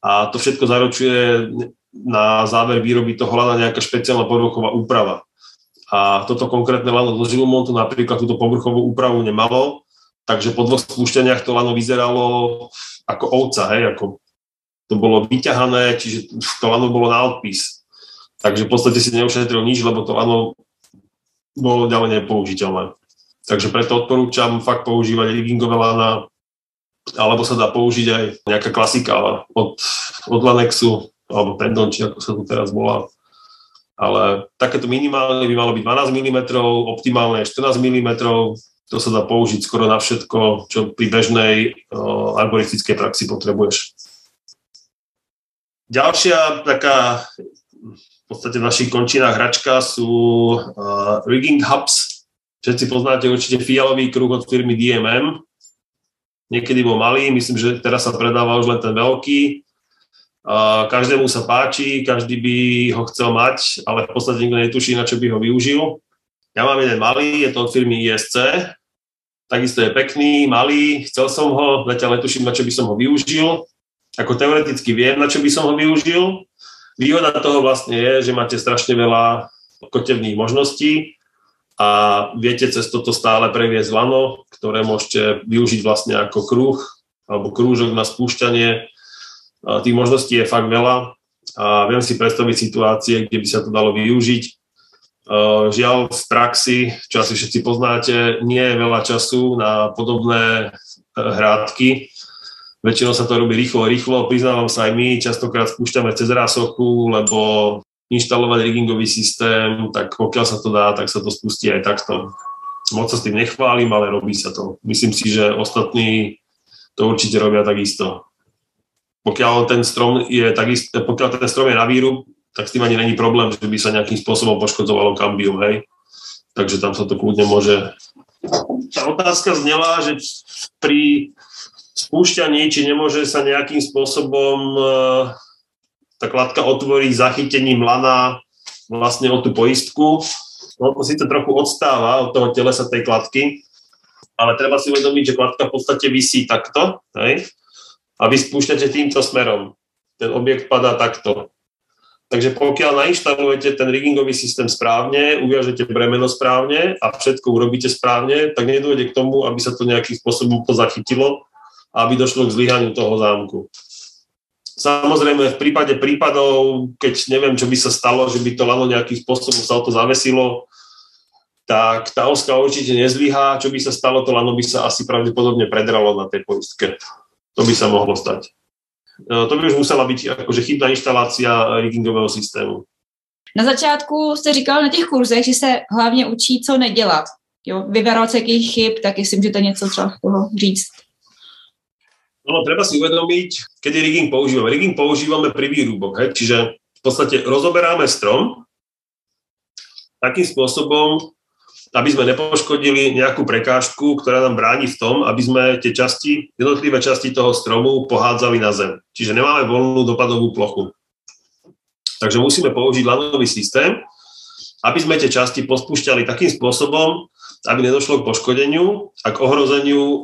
a to všetko zaručuje na záver výroby toho lana nejaká špeciálna povrchová úprava. A toto konkrétne lano do Žilumontu napríklad túto povrchovú úpravu nemalo, takže po dvoch spúšťaniach to lano vyzeralo ako ovca, hej, ako to bolo vyťahané, čiže to lano bolo na odpis. Takže v podstate si neušetril nič, lebo to lano bolo ďalej nepoužiteľné. Takže preto odporúčam fakt používať riggingové lana, alebo sa dá použiť aj nejaká klasika od, od Lanexu, alebo Pendon, či ako sa to teraz volá. Ale takéto minimálne by malo byť 12 mm, optimálne 14 mm, to sa dá použiť skoro na všetko, čo pri bežnej uh, arboristickej praxi potrebuješ. Ďalšia taká v podstate v našich končinách hračka sú uh, rigging hubs. Všetci poznáte určite fialový kruh od firmy DMM. Niekedy bol malý, myslím, že teraz sa predáva už len ten veľký každému sa páči, každý by ho chcel mať, ale v podstate nikto netuší, na čo by ho využil. Ja mám jeden malý, je to od firmy ISC, takisto je pekný, malý, chcel som ho, zatiaľ netuším, na čo by som ho využil. Ako teoreticky viem, na čo by som ho využil. Výhoda toho vlastne je, že máte strašne veľa kotevných možností a viete cez toto stále previesť lano, ktoré môžete využiť vlastne ako kruh alebo krúžok na spúšťanie Tých možností je fakt veľa a viem si predstaviť situácie, kde by sa to dalo využiť. Žiaľ v praxi, čo asi všetci poznáte, nie je veľa času na podobné e, hrádky. Väčšinou sa to robí rýchlo, rýchlo. Priznávam sa aj my, častokrát spúšťame cez rásochu, lebo inštalovať riggingový systém, tak pokiaľ sa to dá, tak sa to spustí aj takto. Moc sa s tým nechválim, ale robí sa to. Myslím si, že ostatní to určite robia takisto pokiaľ ten strom je takisto, pokiaľ ten strom je na výrub, tak s tým ani není problém, že by sa nejakým spôsobom poškodzovalo kambium, hej. Takže tam sa to kľudne môže... Tá otázka znela, že pri spúšťaní, či nemôže sa nejakým spôsobom e, tá kladka otvorí zachytením lana vlastne o tú poistku. No to síce trochu odstáva od toho telesa tej kladky, ale treba si uvedomiť, že kladka v podstate vysí takto, hej? a vy spúšťate týmto smerom. Ten objekt padá takto. Takže pokiaľ nainštalujete ten riggingový systém správne, uviažete bremeno správne a všetko urobíte správne, tak nedôjde k tomu, aby sa to nejakým spôsobom zachytilo a aby došlo k zlyhaniu toho zámku. Samozrejme, v prípade prípadov, keď neviem, čo by sa stalo, že by to lano nejakým spôsobom sa o to zavesilo, tak tá oska určite nezlyhá. Čo by sa stalo, to lano by sa asi pravdepodobne predralo na tej poistke. To by sa mohlo stať. E, to by už musela byť akože chybná inštalácia riggingového systému. Na začátku jste říkal na těch kurzech, že se hlavně učí, co nedělat. Jo, sa jakých chyb, tak jestli můžete něco třeba toho říct. No, treba si uvedomiť, kedy rigging používame. Rigging používame pri výrubok, hej? čiže v podstate rozoberáme strom takým spôsobom, aby sme nepoškodili nejakú prekážku, ktorá nám bráni v tom, aby sme tie časti, jednotlivé časti toho stromu pohádzali na zem. Čiže nemáme voľnú dopadovú plochu. Takže musíme použiť lanový systém, aby sme tie časti pospúšťali takým spôsobom, aby nedošlo k poškodeniu a k ohrozeniu e,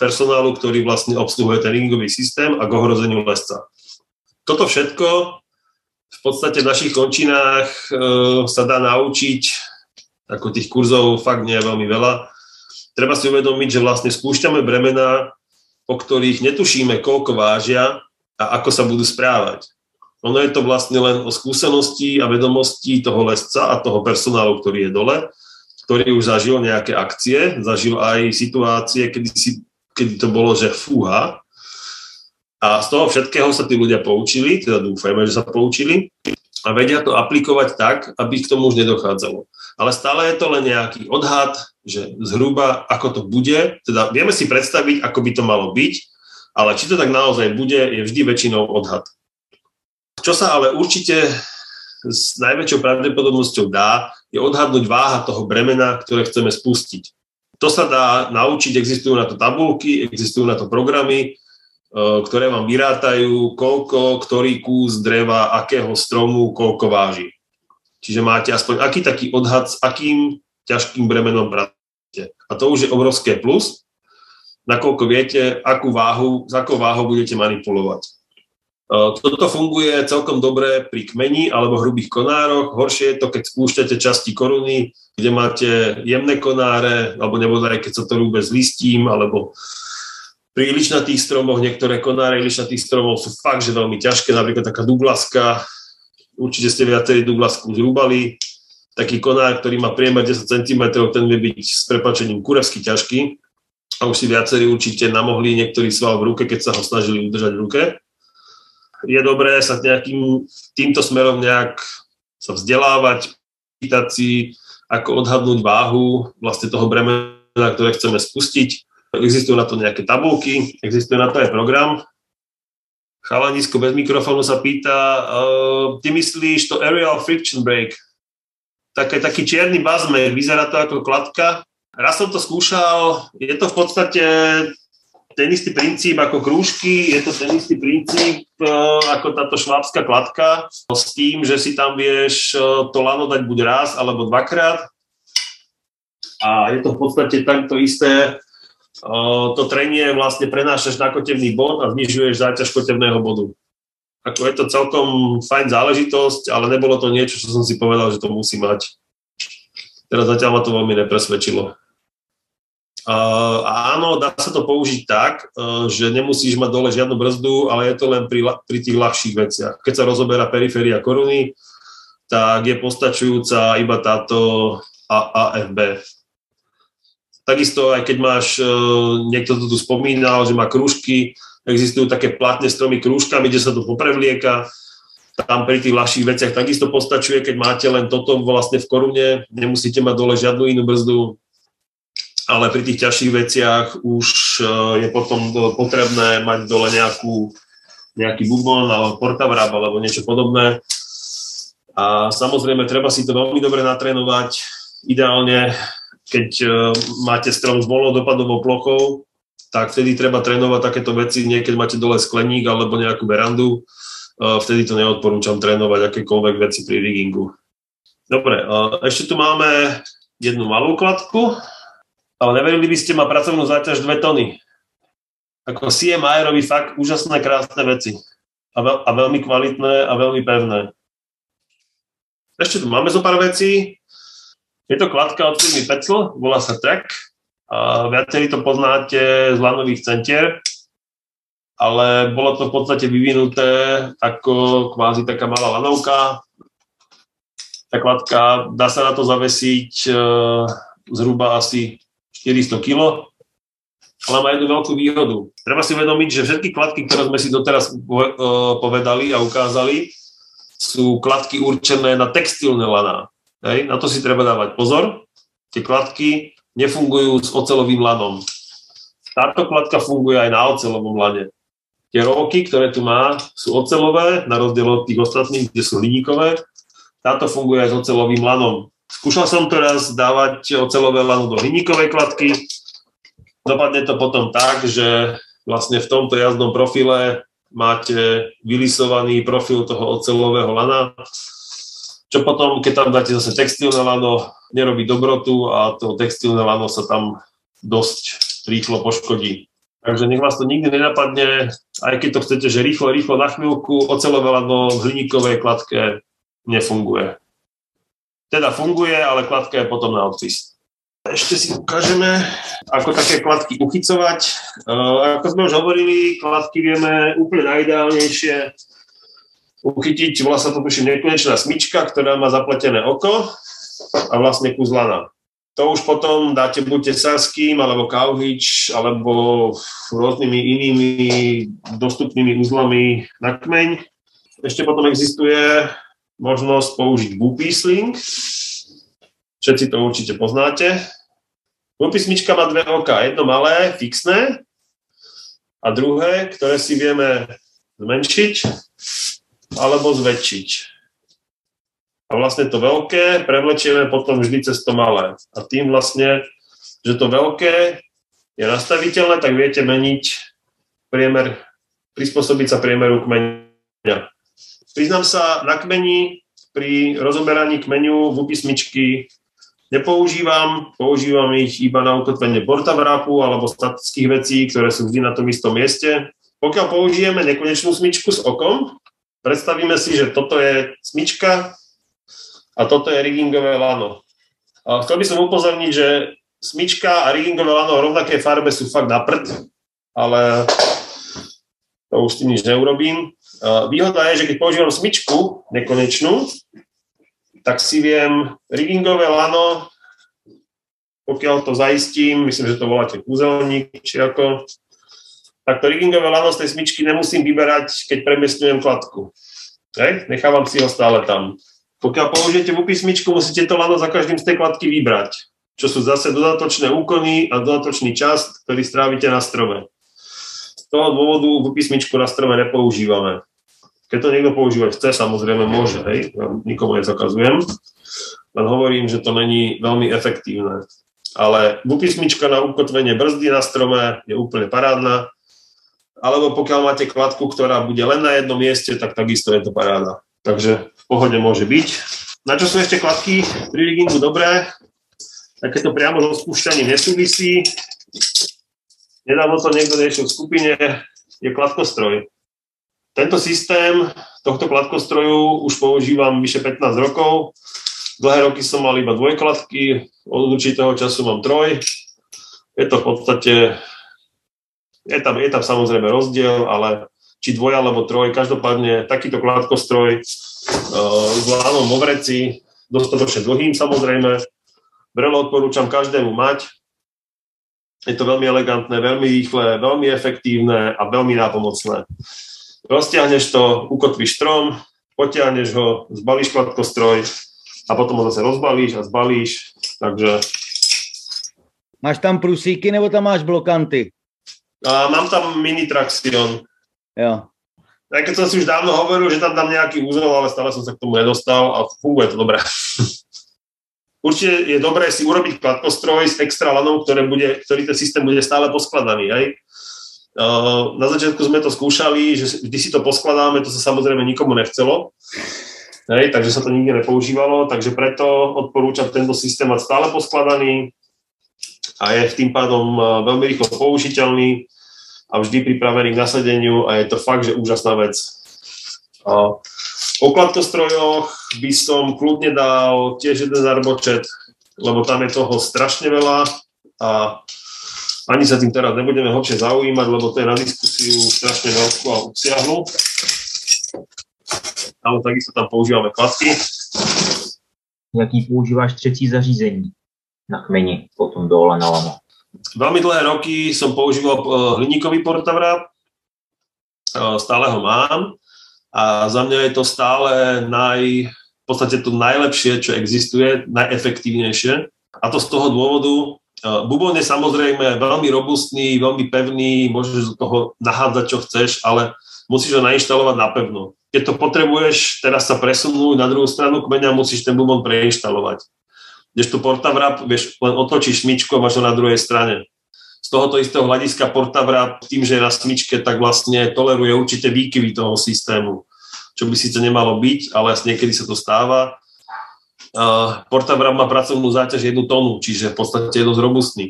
personálu, ktorý vlastne obsluhuje ten ringový systém a k ohrozeniu lesca. Toto všetko v podstate v našich končinách e, sa dá naučiť ako tých kurzov fakt nie je veľmi veľa. Treba si uvedomiť, že vlastne spúšťame bremena, o ktorých netušíme, koľko vážia a ako sa budú správať. Ono je to vlastne len o skúsenosti a vedomosti toho lesca a toho personálu, ktorý je dole, ktorý už zažil nejaké akcie, zažil aj situácie, kedy, si, kedy to bolo, že fúha. A z toho všetkého sa tí ľudia poučili, teda dúfajme, že sa poučili a vedia to aplikovať tak, aby k tomu už nedochádzalo ale stále je to len nejaký odhad, že zhruba ako to bude, teda vieme si predstaviť, ako by to malo byť, ale či to tak naozaj bude, je vždy väčšinou odhad. Čo sa ale určite s najväčšou pravdepodobnosťou dá, je odhadnúť váha toho bremena, ktoré chceme spustiť. To sa dá naučiť, existujú na to tabulky, existujú na to programy, e, ktoré vám vyrátajú, koľko, ktorý kus dreva, akého stromu, koľko váži. Čiže máte aspoň aký taký odhad, s akým ťažkým bremenom pracujete. A to už je obrovské plus, nakoľko viete, akú váhu, s akou váhou budete manipulovať. Toto funguje celkom dobre pri kmeni alebo hrubých konároch. Horšie je to, keď spúšťate časti koruny, kde máte jemné konáre, alebo nebodaj keď sa to rúbe s listím, alebo pri ličnatých stromoch, niektoré konáre ličnatých stromov sú fakt, že veľmi ťažké, napríklad taká dublaska, určite ste viacerí dublasku zrúbali, taký konár, ktorý má priemer 10 cm, ten vie byť s prepačením kurevsky ťažký. A už si viacerí určite namohli niektorý sval v ruke, keď sa ho snažili udržať v ruke. Je dobré sa nejakým týmto smerom nejak sa vzdelávať, pýtať si, ako odhadnúť váhu vlastne toho bremena, ktoré chceme spustiť Existujú na to nejaké tabulky, existuje na to aj program. Chalanisko bez mikrofónu sa pýta, uh, ty myslíš to aerial friction brake? Také, taký čierny bazmek, vyzerá to ako kladka. Raz som to skúšal, je to v podstate ten istý princíp ako krúžky, je to ten istý princíp uh, ako táto švábska kladka s tým, že si tam vieš uh, to lano dať buď raz alebo dvakrát. A je to v podstate takto isté to trenie vlastne prenášaš na kotevný bod a znižuješ záťaž kotevného bodu. Ako je to celkom fajn záležitosť, ale nebolo to niečo, čo som si povedal, že to musí mať. Teraz zatiaľ ma to veľmi nepresvedčilo. A áno, dá sa to použiť tak, že nemusíš mať dole žiadnu brzdu, ale je to len pri, pri tých ľahších veciach. Keď sa rozoberá periféria koruny, tak je postačujúca iba táto AAFB. Takisto aj keď máš, e, niekto to tu spomínal, že má krúžky, existujú také platné stromy krúžkami, kde sa to poprevlieka, tam pri tých ľahších veciach takisto postačuje, keď máte len toto vlastne v korune, nemusíte mať dole žiadnu inú brzdu, ale pri tých ťažších veciach už e, je potom potrebné mať dole nejakú, nejaký bubon alebo portavrab alebo niečo podobné. A samozrejme, treba si to veľmi dobre natrénovať. Ideálne keď uh, máte strom s voľnou dopadovou plochou, tak vtedy treba trénovať takéto veci, niekedy máte dole skleník alebo nejakú verandu, uh, vtedy to neodporúčam trénovať akékoľvek veci pri riggingu. Dobre, ešte tu máme jednu malú kladku, ale neverili by ste ma pracovnú záťaž 2 tony. Ako CMI robí fakt úžasné, krásne veci. A, veľ, a veľmi kvalitné a veľmi pevné. Ešte tu máme zo pár vecí. Je to kladka od firmy Pecl, volá sa Track. A viacerí to poznáte z lanových centier, ale bolo to v podstate vyvinuté ako kvázi taká malá lanovka. Tá kladka, dá sa na to zavesiť e, zhruba asi 400 kg, ale má jednu veľkú výhodu. Treba si uvedomiť, že všetky kladky, ktoré sme si doteraz e, povedali a ukázali, sú kladky určené na textilné laná. Hej, na to si treba dávať pozor. Tie kladky nefungujú s ocelovým lanom. Táto kladka funguje aj na ocelovom lane. Tie roky, ktoré tu má, sú ocelové, na rozdiel od tých ostatných, kde sú hliníkové. Táto funguje aj s ocelovým lanom. Skúšal som teraz dávať ocelové lano do hliníkovej kladky. Dopadne to potom tak, že vlastne v tomto jazdnom profile máte vylisovaný profil toho ocelového lana čo potom, keď tam dáte zase textilné lano, nerobí dobrotu a to textilné lano sa tam dosť rýchlo poškodí. Takže nech vás to nikdy nenapadne, aj keď to chcete, že rýchlo, rýchlo na chvíľku, ocelové lano v hliníkovej kladke nefunguje. Teda funguje, ale kladka je potom na odpis. Ešte si ukážeme, ako také kladky uchycovať. Uh, ako sme už hovorili, kladky vieme úplne najideálnejšie uchytiť, volá sa to tuším nekonečná smyčka, ktorá má zapletené oko a vlastne kus. To už potom dáte buď tesárským, alebo kauhič, alebo rôznymi inými dostupnými uzlami na kmeň. Ešte potom existuje možnosť použiť bupísling. Všetci to určite poznáte. Bupísmička má dve oka. Jedno malé, fixné, a druhé, ktoré si vieme zmenšiť alebo zväčšiť. A vlastne to veľké prevlečieme potom vždy cez to malé. A tým vlastne, že to veľké je nastaviteľné, tak viete meniť priemer, prispôsobiť sa priemeru kmeňa. Priznám sa, na kmeni pri rozoberaní kmeňu v upismičky nepoužívam, používam ich iba na ukotvenie portavrapu alebo statických vecí, ktoré sú vždy na tom istom mieste. Pokiaľ použijeme nekonečnú smyčku s okom, predstavíme si, že toto je smyčka a toto je riggingové lano. A chcel by som upozorniť, že smyčka a riggingové lano v rovnakej farbe sú fakt na prd, ale to už tým nič neurobím. Výhoda je, že keď používam smyčku nekonečnú, tak si viem riggingové lano, pokiaľ to zaistím, myslím, že to voláte kúzelník, či ako, tak to riggingové lano z tej smyčky nemusím vyberať, keď premiestňujem kladku. Hej? Nechávam si ho stále tam. Pokiaľ použijete v smyčku, musíte to lano za každým z tej kladky vybrať, čo sú zase dodatočné úkony a dodatočný čas, ktorý strávite na strome. Z toho dôvodu v smyčku na strome nepoužívame. Keď to niekto používať chce, samozrejme môže, hej, ja nikomu nezakazujem, len hovorím, že to není veľmi efektívne. Ale bupismička na ukotvenie brzdy na strome je úplne parádna, alebo pokiaľ máte kladku, ktorá bude len na jednom mieste, tak takisto je to paráda. Takže v pohode môže byť. Na čo sú ešte kladky pri riggingu dobré? Takéto priamo so spúšťaním nesúvisí. Nedávno to niekto riešil v skupine, je kladkostroj. Tento systém tohto kladkostroju už používam vyše 15 rokov. Dlhé roky som mal iba dvojkladky, od určitého času mám troj. Je to v podstate, je tam, je tam samozrejme rozdiel, ale či dvoj alebo troj, každopádne takýto kladkostroj s lánom vo vreci, dostatočne dlhým samozrejme. Vrelo odporúčam každému mať. Je to veľmi elegantné, veľmi rýchle, veľmi efektívne a veľmi nápomocné roztiahneš to, ukotvíš strom, potiahneš ho, zbalíš kladkostroj a potom ho zase rozbalíš a zbalíš, takže... Máš tam prusíky nebo tam máš blokanty? A mám tam mini traction. Jo. Aj keď som si už dávno hovoril, že tam dám nejaký úzel, ale stále som sa k tomu nedostal a funguje to dobre. Určite je dobré si urobiť kladkostroj s extra lanou, ktoré bude, ktorý ten systém bude stále poskladaný. Hej? Na začiatku sme to skúšali, že vždy si to poskladáme, to sa samozrejme nikomu nechcelo, hej, takže sa to nikde nepoužívalo, takže preto odporúčam tento systém mať stále poskladaný a je tým pádom veľmi rýchlo použiteľný a vždy pripravený k nasadeniu a je to fakt, že úžasná vec. O kladkostrojoch by som kľudne dal tiež jeden arbočet, lebo tam je toho strašne veľa a ani sa tým teraz nebudeme hlbšie zaujímať, lebo to je na diskusiu strašne veľkú a obsiahlu. Ale takisto tam používame kladky. Jaký používáš třetí zařízení na kmeni, potom dole na lamo? Veľmi dlhé roky som používal eh, hliníkový portavrat, eh, stále ho mám a za mňa je to stále naj, v podstate to najlepšie, čo existuje, najefektívnejšie. A to z toho dôvodu, Bubon je samozrejme veľmi robustný, veľmi pevný, môžeš do toho nahádzať, čo chceš, ale musíš ho nainštalovať na pevno. Keď to potrebuješ teraz sa presunúť na druhú stranu kmeňa, musíš ten bubon preinštalovať. Kdežto portavrap, vieš, len otočíš smyčku a máš ho na druhej strane. Z tohoto istého hľadiska portavrap tým, že je na smyčke, tak vlastne toleruje určite výkyvy toho systému, čo by síce nemalo byť, ale niekedy sa to stáva Portabram má pracovnú záťaž jednu tonu, čiže v podstate je dosť robustný.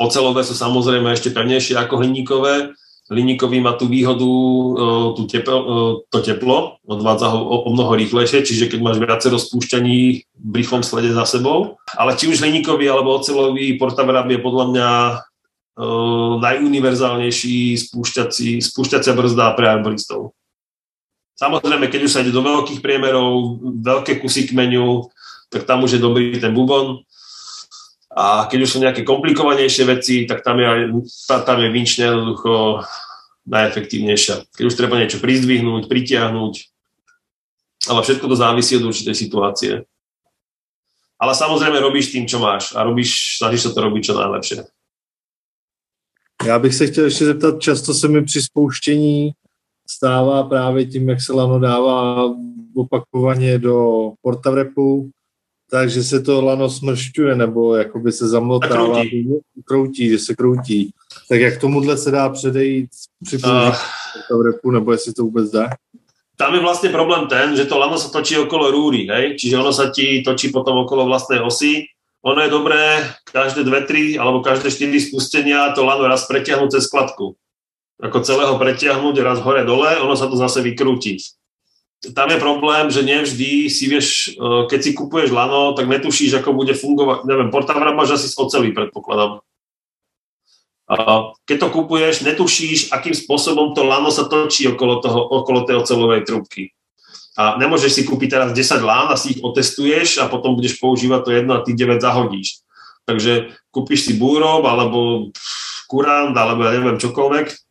Ocelové sú samozrejme ešte pevnejšie ako hliníkové. Hliníkový má tú výhodu, uh, tú teplo, uh, to teplo, odvádza ho o, mnoho rýchlejšie, čiže keď máš viacero spúšťaní v brichom slede za sebou. Ale či už hliníkový alebo ocelový portabram je podľa mňa najuniverzálnejší spúšťací, spúšťacia brzda pre arboristov. Samozrejme, keď už sa ide do veľkých priemerov, veľké kusy kmeňu, tak tam už je dobrý ten bubon. A keď už sú nejaké komplikovanejšie veci, tak tam je, tam je vinčne jednoducho najefektívnejšia. Keď už treba niečo prizdvihnúť, pritiahnuť, ale všetko to závisí od určitej situácie. Ale samozrejme robíš tým, čo máš a robíš, snažíš sa to robiť čo najlepšie. Já bych se chtěl ještě zeptat, často se mi při spouštění stává právě tím, jak se lano dává opakovaně do portavrepu, takže se to lano smršťuje nebo jakoby se zamlotává, kroutí. kroutí, že se kroutí. Tak jak tomuhle se dá předejít při uh. portavrepu, nebo jestli to vůbec dá? tam je vlastne problém ten, že to lano sa točí okolo rúry, hej? čiže ono sa ti točí potom okolo vlastnej osy. Ono je dobré každé dve, tri alebo každé štyri spustenia to lano raz pretiahnuť cez skladku. Ako celého pretiahnuť raz hore dole, ono sa to zase vykrúti. Tam je problém, že nevždy si vieš, e, keď si kupuješ lano, tak netušíš, ako bude fungovať. Neviem, portavra máš asi z oceli, predpokladám. Keď to kupuješ, netušíš, akým spôsobom to lano sa točí okolo, toho, okolo tej ocelovej trubky. A nemôžeš si kúpiť teraz 10 lán a si ich otestuješ a potom budeš používať to jedno a tých 9 zahodíš. Takže kúpiš si búrob alebo kurant alebo ja neviem čokoľvek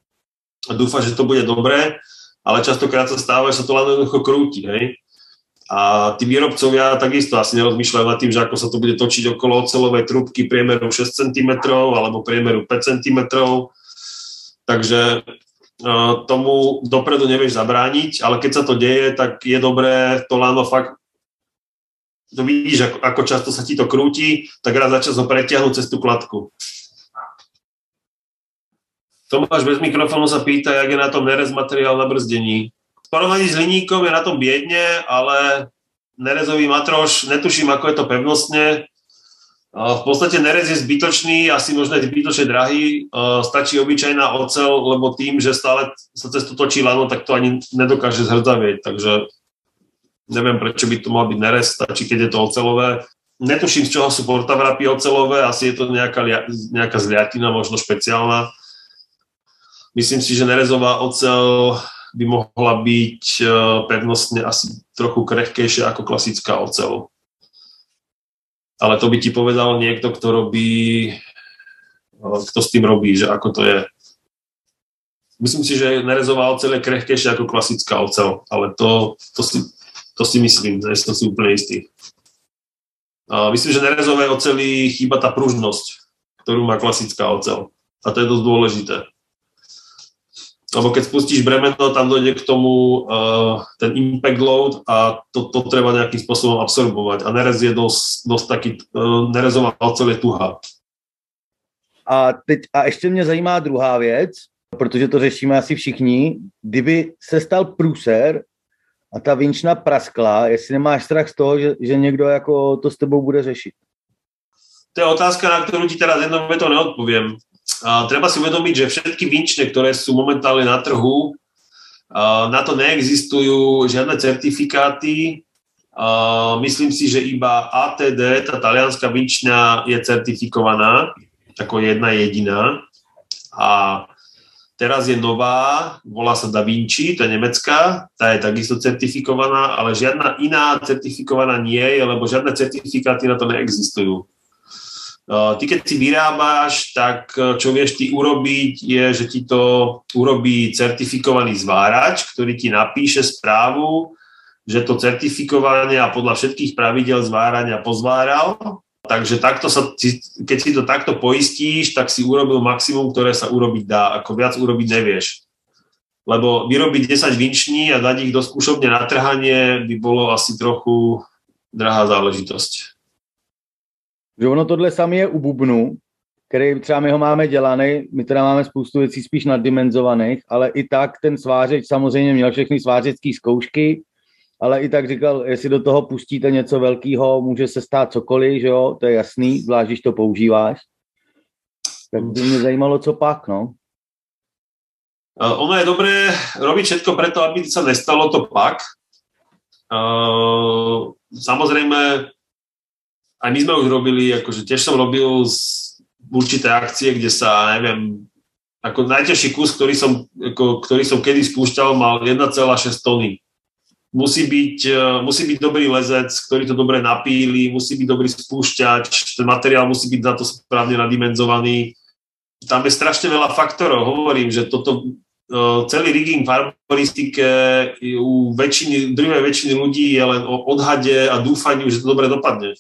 a dúfaš, že to bude dobré, ale častokrát sa stáva, že sa to lano jednoducho krúti. Hej? A tí výrobcovia takisto asi nerozmýšľajú nad tým, že ako sa to bude točiť okolo ocelovej trubky priemeru 6 cm alebo priemeru 5 cm. Takže e, tomu dopredu nevieš zabrániť, ale keď sa to deje, tak je dobré to lano fakt to vidíš, ako, ako často sa ti to krúti, tak raz za čas ho pretiahnuť cez tú kladku. Tomáš bez mikrofónu sa pýta, jak je na tom nerez materiál na brzdení porovnaní s hliníkom je na tom biedne, ale nerezový matroš, netuším, ako je to pevnostne. V podstate nerez je zbytočný, asi možno je zbytočne drahý. Stačí obyčajná ocel, lebo tým, že stále sa cez to točí lano, tak to ani nedokáže zhrdzavieť. Takže neviem, prečo by to mal byť nerez, stačí, keď je to ocelové. Netuším, z čoho sú portavrapy ocelové, asi je to nejaká, nejaká zliatina, možno špeciálna. Myslím si, že nerezová ocel by mohla byť e, pevnostne asi trochu krehkejšia ako klasická ocel. Ale to by ti povedal niekto, kto robí, e, kto s tým robí, že ako to je. Myslím si, že nerezová ocel je krehkejšia ako klasická ocel, ale to, to, si, to si myslím, že som si úplne istý. Myslím, že nerezové oceli chýba tá pružnosť, ktorú má klasická ocel. A to je dosť dôležité lebo keď spustíš bremeno, tam dojde k tomu uh, ten impact load a to, to treba nejakým spôsobom absorbovať. A nerez je dosť, dosť taký, uh, nerezová ocel je tuhá. A, teď, a ještě mě zajímá druhá věc, protože to řešíme asi všichni. Kdyby se stal průser a ta vinčna praskla, jestli nemáš strach z toho, že, že někdo jako to s tebou bude řešit? To je otázka, na ktorú ti teraz jednou to neodpoviem. Treba si uvedomiť, že všetky vinčne, ktoré sú momentálne na trhu, na to neexistujú žiadne certifikáty. Myslím si, že iba ATD, tá talianská vinčňa, je certifikovaná ako jedna jediná. A teraz je nová, volá sa Da Vinci, to je nemecká, tá je takisto certifikovaná, ale žiadna iná certifikovaná nie je, lebo žiadne certifikáty na to neexistujú. Eh, ty keď si vyrábaš, tak eh, čo vieš ty urobiť je, že ti to urobí certifikovaný zvárač, ktorý ti napíše správu, že to certifikovanie a podľa všetkých pravidel zvárania pozváral. Takže takto sa, keď si to takto poistíš, tak si urobil maximum, ktoré sa urobiť dá. Ako viac urobiť nevieš. Lebo vyrobiť 10 vinční a dať ich do skúšobne na trhanie by bolo asi trochu drahá záležitosť. Že ono tohle samé je u bubnu, který třeba my ho máme dělaný, my teda máme spoustu věcí spíš naddimenzovaných, ale i tak ten svářeč samozřejmě měl všechny svářecké zkoušky, ale i tak říkal, jestli do toho pustíte něco velkého, může se stát cokoliv, že jo, to je jasný, zvlášť, když to používáš. Tak by mě zajímalo, co pak, no. ono je dobré robiť všetko preto, aby sa nestalo to pak. Uh, samozrejme, aj my sme už robili, akože tiež som robil z určité akcie, kde sa, neviem, ako najťažší kus, ktorý som, ako, ktorý som kedy spúšťal, mal 1,6 tony. Musí byť, e, musí byť dobrý lezec, ktorý to dobre napíli, musí byť dobrý spúšťač, ten materiál musí byť za to správne nadimenzovaný. Tam je strašne veľa faktorov. Hovorím, že toto, e, celý rigging v arboristike u väčšiny, druhej väčšiny ľudí je len o odhade a dúfaní, že to dobre dopadne.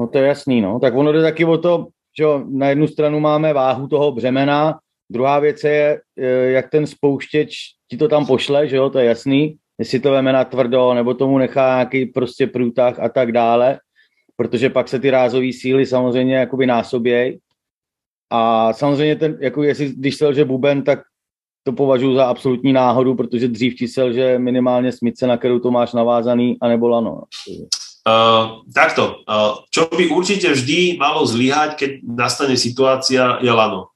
No to je jasný, no. Tak ono jde taky o to, že na jednu stranu máme váhu toho břemena, druhá věc je, e, jak ten spouštěč ti to tam pošle, že jo, to je jasný, jestli to veme na tvrdo, nebo tomu nechá nějaký prostě průtah a tak dále, protože pak se ty rázové síly samozřejmě jakoby násobějí. A samozřejmě ten, jako jestli, když se lže buben, tak to považuji za absolutní náhodu, protože dřív čísel, že minimálně smice, na kterou to máš navázaný, anebo lano. Uh, takto, uh, čo by určite vždy malo zlyhať, keď nastane situácia, je lano.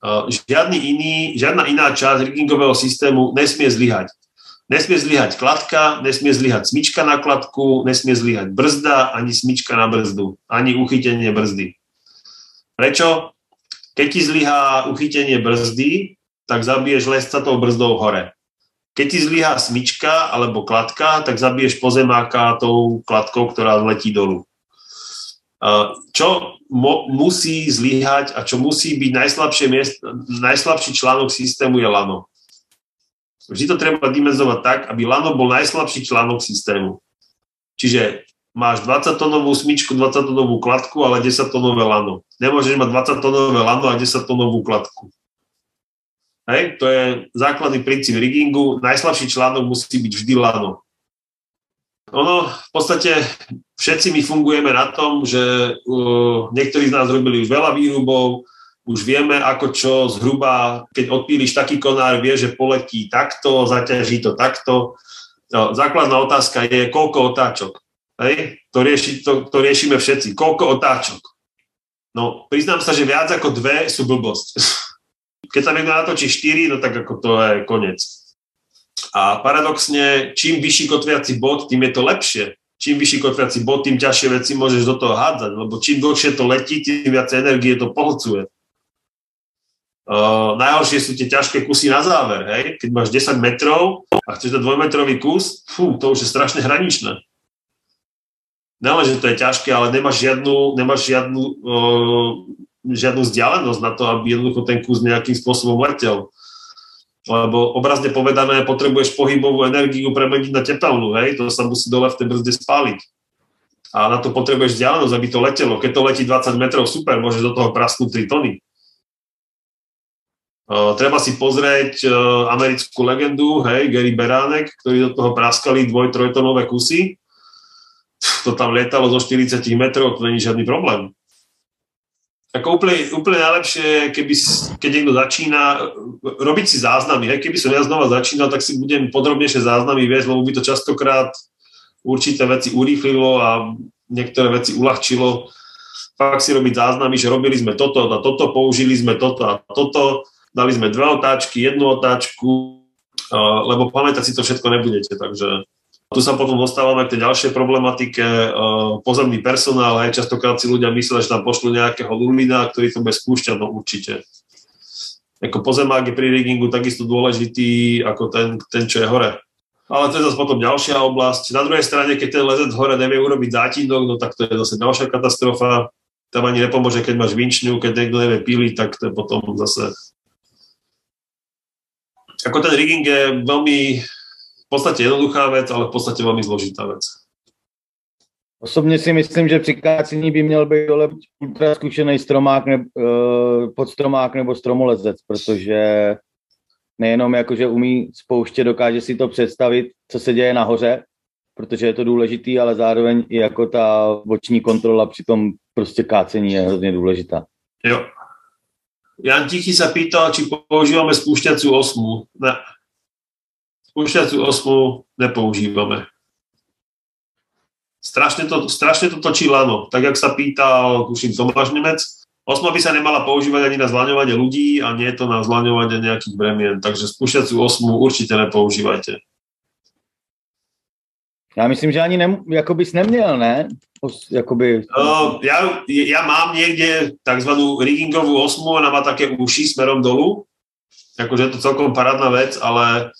Uh, žiadny iný, žiadna iná časť riggingového systému nesmie zlyhať. Nesmie zlyhať kladka, nesmie zlyhať smyčka na kladku, nesmie zlyhať brzda, ani smyčka na brzdu, ani uchytenie brzdy. Prečo? Keď ti zlyhá uchytenie brzdy, tak zabiješ lesca tou brzdou hore. Keď ti zlyhá smyčka alebo kladka, tak zabiješ pozemáka tou kladkou, ktorá letí dolu. Čo mo- musí zlyhať a čo musí byť najslabšie miest, najslabší článok systému je lano. Vždy to treba dimenzovať tak, aby lano bol najslabší článok systému. Čiže máš 20-tonovú smyčku, 20-tonovú kladku, ale 10-tonové lano. Nemôžeš mať 20-tonové lano a 10-tonovú kladku. Hej, to je základný princíp riggingu. Najslabší článok musí byť vždy lano. Ono, v podstate všetci my fungujeme na tom, že uh, niektorí z nás robili už veľa výrubov, už vieme, ako čo zhruba, keď odpíliš taký konár, vie, že poletí takto, zaťaží to takto. No, základná otázka je, koľko otáčok. Hej? To, rieši, to, to riešime všetci. Koľko otáčok? No, priznám sa, že viac ako dve sú blbosť. Keď sa niekto natočí 4, no tak ako to je koniec. A paradoxne, čím vyšší kotviaci bod, tým je to lepšie. Čím vyšší kotviaci bod, tým ťažšie veci môžeš do toho hádzať, lebo čím dlhšie to letí, tým viac energie to pohľcuje. Uh, najhoršie sú tie ťažké kusy na záver, hej? Keď máš 10 metrov a chceš dať dvojmetrový kus, fú, to už je strašne hraničné. Nelen, že to je ťažké, ale nemáš žiadnu, nemáš žiadnu uh, žiadnu vzdialenosť na to, aby jednoducho ten kus nejakým spôsobom letel. Lebo obrazne povedané, potrebuješ pohybovú energiu premeniť na tepelnú, hej, to sa musí dole v tej brzde spáliť. A na to potrebuješ vzdialenosť, aby to letelo. Keď to letí 20 metrov, super, môžeš do toho prasknúť 3 tony. Uh, treba si pozrieť uh, americkú legendu, hej, Gary Beránek, ktorí do toho praskali dvoj, trojtonové kusy. To tam lietalo zo 40 metrov, to není žiadny problém. Ako úplne, úplne najlepšie, keby, keď niekto začína, robiť si záznamy. Hej. Keby som ja znova začínal, tak si budem podrobnejšie záznamy viesť, lebo by to častokrát určité veci urýchlilo a niektoré veci uľahčilo. Fakt si robiť záznamy, že robili sme toto a toto, použili sme toto a toto, dali sme dve otáčky, jednu otáčku, lebo pamätať si to všetko nebudete, takže tu sa potom dostávame k tej ďalšej problematike, uh, pozemný personál, aj častokrát si ľudia myslia, že tam pošlu nejakého lulina, ktorý to bude spúšťať, no určite. Ako pozemák je pri riggingu takisto dôležitý ako ten, ten, čo je hore. Ale to je zase potom ďalšia oblasť. Na druhej strane, keď ten lezec hore nevie urobiť zátindok, no tak to je zase ďalšia katastrofa. Tam ani nepomôže, keď máš vinčňu, keď niekto nevie píliť, tak to je potom zase... Ako ten rigging je veľmi v podstate jednoduchá vec, ale v podstate veľmi zložitá vec. Osobně si myslím, že při kácení by měl být dole ultra zkušený stromák, ne, uh, podstromák nebo stromolezec, protože nejenom jako, že umí spouště, dokáže si to představit, co se děje nahoře, protože je to důležitý, ale zároveň i jako ta boční kontrola při tom prostě kácení je hrozně důležitá. Jo. Jan Tichy sa pýtal, či používame spúšťaciu osmu. Spúšťaciu osmu nepoužívame. Strašne to, strašne to točí lano. Tak, jak sa pýtal, tuším, Tomáš Nemec, osma by sa nemala používať ani na zlaňovanie ľudí a nie je to na zlaňovanie nejakých bremien. Takže spúšťaciu osmu určite nepoužívajte. Já myslím, že ani nem, jako bys neměl, ne? Jakoby... Uh, ja, ja mám niekde tzv. riggingovú osmu, ona má také uši smerom dolu. Akože je to celkom parádna vec, ale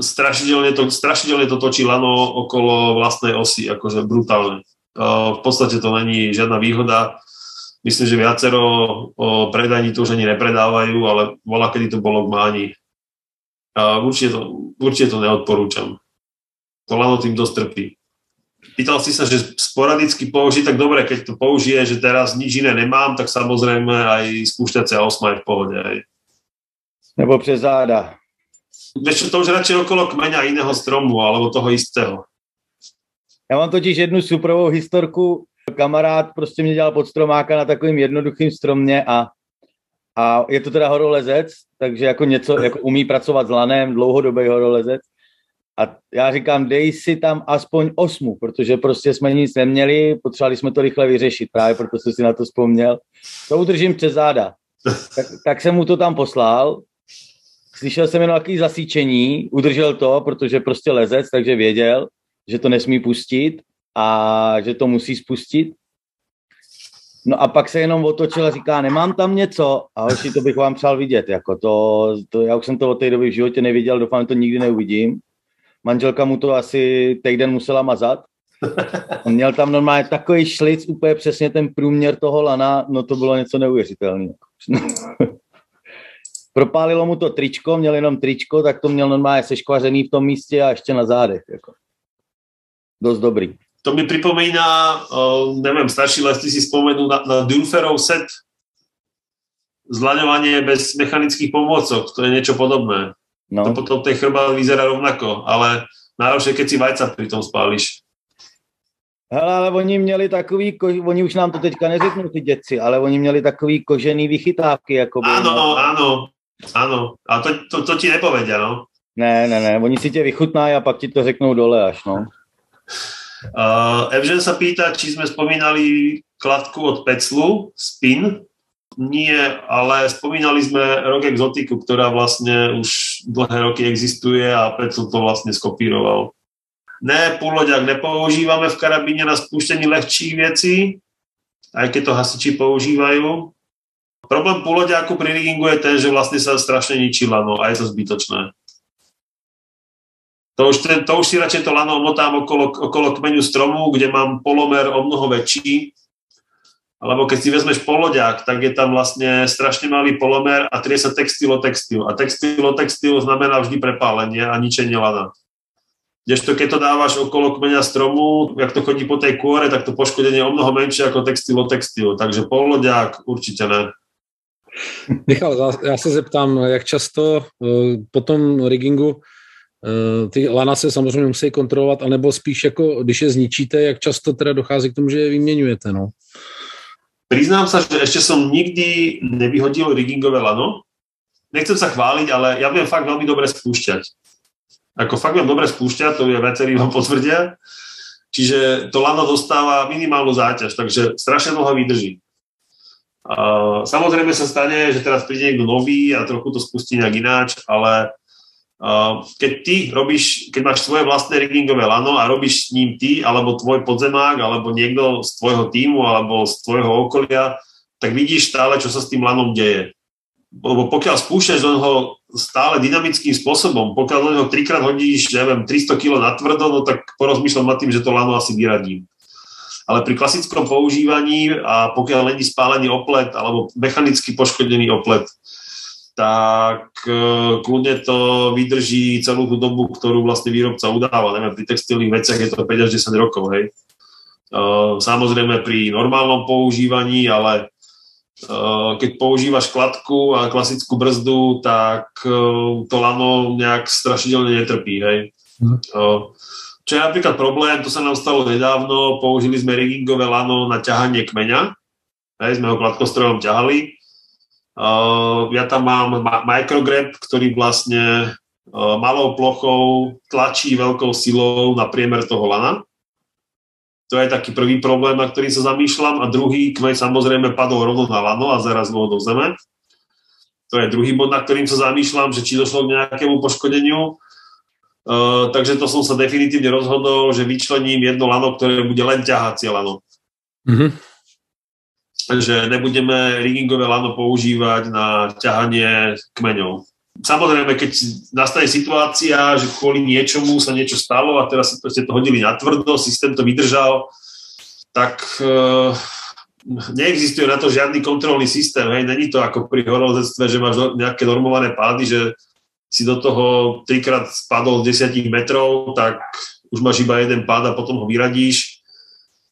strašidelne to, strašidelne to točí lano okolo vlastnej osy, akože brutálne. V podstate to není žiadna výhoda. Myslím, že viacero predajní to už ani nepredávajú, ale volá, kedy to bolo k máni. Určite to, určite to neodporúčam. To lano tým dosť trpí. Pýtal si sa, že sporadicky použiť, tak dobre, keď to použije, že teraz nič iné nemám, tak samozrejme aj spúšťacia osma je v pohode. Aj. Nebo přes záda. Vieš to už radšej okolo kmeňa iného stromu alebo toho istého. Já mám totiž jednu suprovou historku. Kamarád prostě mě dělal pod stromáka na takovým jednoduchým stromě a a je to teda horolezec, takže jako něco, jako umí pracovat s lanem, dlouhodobý horolezec. A já říkám, dej si tam aspoň osmu, protože prostě jsme nic neměli, potřebovali jsme to rychle vyřešit, právě proto jsem si na to vzpomněl. To udržím přes záda. Tak, tak jsem mu to tam poslal, slyšel jsem jenom nějaký zasíčení, udržel to, protože prostě lezec, takže věděl, že to nesmí pustit a že to musí spustit. No a pak se jenom otočil a říká, nemám tam něco. A hoši, to bych vám přál vidět. Jako to, to, já už jsem to od té doby v životě neviděl, doufám, že to nikdy neuvidím. Manželka mu to asi týden musela mazat. On měl tam normálně takový šlic, úplně přesně ten průměr toho lana, no to bylo něco neuvěřitelného. Propálilo mu to tričko, měl jenom tričko, tak to měl normálně seškvařený v tom místě a ještě na zádech. Jako. Dost dobrý. To mi pripomína, uh, neviem, starší lesci si spomenú na, na Dunferov set zlaňovanie bez mechanických pomôcok, to je niečo podobné. No. To potom ten chrbát vyzerá rovnako, ale najlepšie, keď si vajca pri tom spáliš. Hele, ale oni měli takový, ko... oni už nám to teďka neřeknou ty děci, ale oni měli takový kožený vychytávky. Jako áno, no. áno, áno. A to, to, to ti nepovedia, no. Ne, ne, ne, oni si tě vychutnají a pak ti to řeknou dole až, no. Uh, Evžen sa pýta, či sme spomínali kladku od Peclu, Spin. Nie, ale spomínali sme Rock Exotiku, ktorá vlastne už dlhé roky existuje a Pecl to vlastne skopíroval. Ne, púloďak nepoužívame v karabíne na spúštení lehčích vecí, aj keď to hasiči používajú. Problém púloďáku pri riggingu je ten, že vlastne sa strašne ničí lano a je to zbytočné. To už, ten, to už si radšej to lano omotám okolo, okolo kmeňu stromu, kde mám polomer o mnoho väčší. Alebo keď si vezmeš poloďák, tak je tam vlastne strašne malý polomer a trie sa textil o textil. A textil o textil znamená vždy prepálenie a ničenie lana. Kdežto keď to dávaš okolo kmeňa stromu, jak to chodí po tej kôre, tak to poškodenie je o mnoho menšie ako textil o textil. Takže poloďák určite ne. Michal, já se zeptám, jak často eh, po tom riggingu Eh, ty lana se samozřejmě musí kontrolovat, anebo spíš jako, když je zničíte, jak často teda dochází k tomu, že je vyměňujete, no? Priznám sa, že ešte som nikdy nevyhodil riggingové lano. Nechcem sa chváliť, ale ja viem fakt veľmi dobre spúšťať. Ako fakt viem dobre spúšťať, to je viacerí vám potvrdia. Čiže to lano dostáva minimálnu záťaž, takže strašne dlho vydrží. Uh, samozrejme sa stane, že teraz príde niekto nový a trochu to spustí nejak ináč, ale keď ty robíš, keď máš svoje vlastné riggingové lano a robíš s ním ty, alebo tvoj podzemák, alebo niekto z tvojho týmu, alebo z tvojho okolia, tak vidíš stále, čo sa s tým lanom deje. Lebo pokiaľ spúšťaš do neho stále dynamickým spôsobom, pokiaľ do neho trikrát hodíš, neviem, 300 kg na tvrdo, no tak porozmýšľam nad tým, že to lano asi vyradím. Ale pri klasickom používaní a pokiaľ není spálený oplet alebo mechanicky poškodený oplet, tak e, kľudne to vydrží celú tú dobu, ktorú vlastne výrobca udáva. Neviem, pri textilných veciach je to 5 až 10 rokov, hej. E, samozrejme pri normálnom používaní, ale e, keď používaš kladku a klasickú brzdu, tak to lano nejak strašidelne netrpí, hej. Mm. Čo je napríklad problém, to sa nám stalo nedávno, použili sme riggingové lano na ťahanie kmeňa, hej, sme ho kladkostrojom ťahali Uh, ja tam mám micrograb, ktorý vlastne uh, malou plochou tlačí veľkou silou na priemer toho lana. To je taký prvý problém, na ktorý sa zamýšľam. A druhý kmeň samozrejme padol rovno na lano a zaraz do zeme. To je druhý bod, na ktorým sa zamýšľam, že či došlo k nejakému poškodeniu. Uh, takže to som sa definitívne rozhodol, že vyčlením jedno lano, ktoré bude len ťahacie lano. Mm-hmm že nebudeme riggingové lano používať na ťahanie kmeňov. Samozrejme, keď nastane situácia, že kvôli niečomu sa niečo stalo a teraz ste to hodili na tvrdo, systém to vydržal, tak e, neexistuje na to žiadny kontrolný systém. Hej. Není to ako pri horolezectve, že máš nejaké normované pády, že si do toho trikrát spadol z 10 metrov, tak už máš iba jeden pád a potom ho vyradíš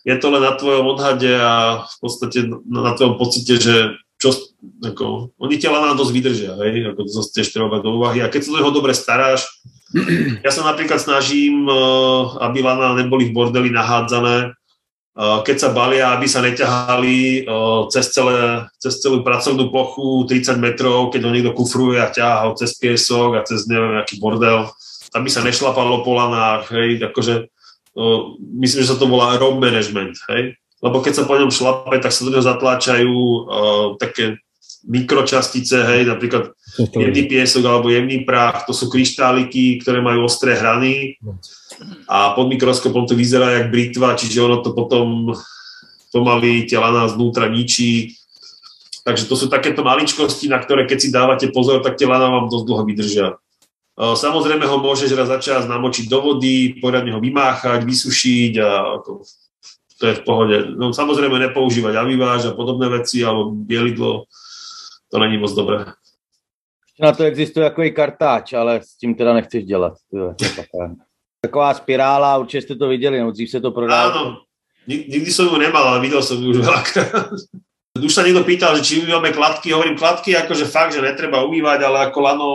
je to len na tvojom odhade a v podstate na tvojom pocite, že čo, ako, oni tie lana dosť vydržia, hej, ako to tiež treba do úvahy. A keď sa do neho dobre staráš, ja sa napríklad snažím, eh, aby lana neboli v bordeli nahádzané, keď sa balia, aby sa neťahali cez, celé, cez celú pracovnú plochu 30 metrov, keď ho niekto kufruje a ťahá ho cez piesok a cez neviem, aký bordel, aby sa nešlapalo po lanách, hej, akože myslím, že sa to volá road management, hej, lebo keď sa po ňom šlape, tak sa do neho zatláčajú uh, také mikročastice, hej, napríklad jemný piesok alebo jemný prach, to sú kryštáliky, ktoré majú ostré hrany a pod mikroskopom to vyzerá jak britva, čiže ono to potom pomaly tela nás vnútra ničí. Takže to sú takéto maličkosti, na ktoré keď si dávate pozor, tak tie lana vám dosť dlho vydržia. Samozrejme ho môžeš raz za čas namočiť do vody, poriadne ho vymáchať, vysušiť a to, to je v pohode. No, samozrejme nepoužívať aviváž a podobné veci, alebo bielidlo, to není moc dobré. Na to existuje jako i kartáč, ale s tím teda nechceš dělat. Taková, spirála, určitě jste to viděli, no dřív se to prodalo. Áno, nikdy som ju nemal, ale videl som ju už veľakrát. Už sa niekto pýtal, že či umývame kladky, hovorím kladky, akože fakt, že netreba umývať, ale ako lano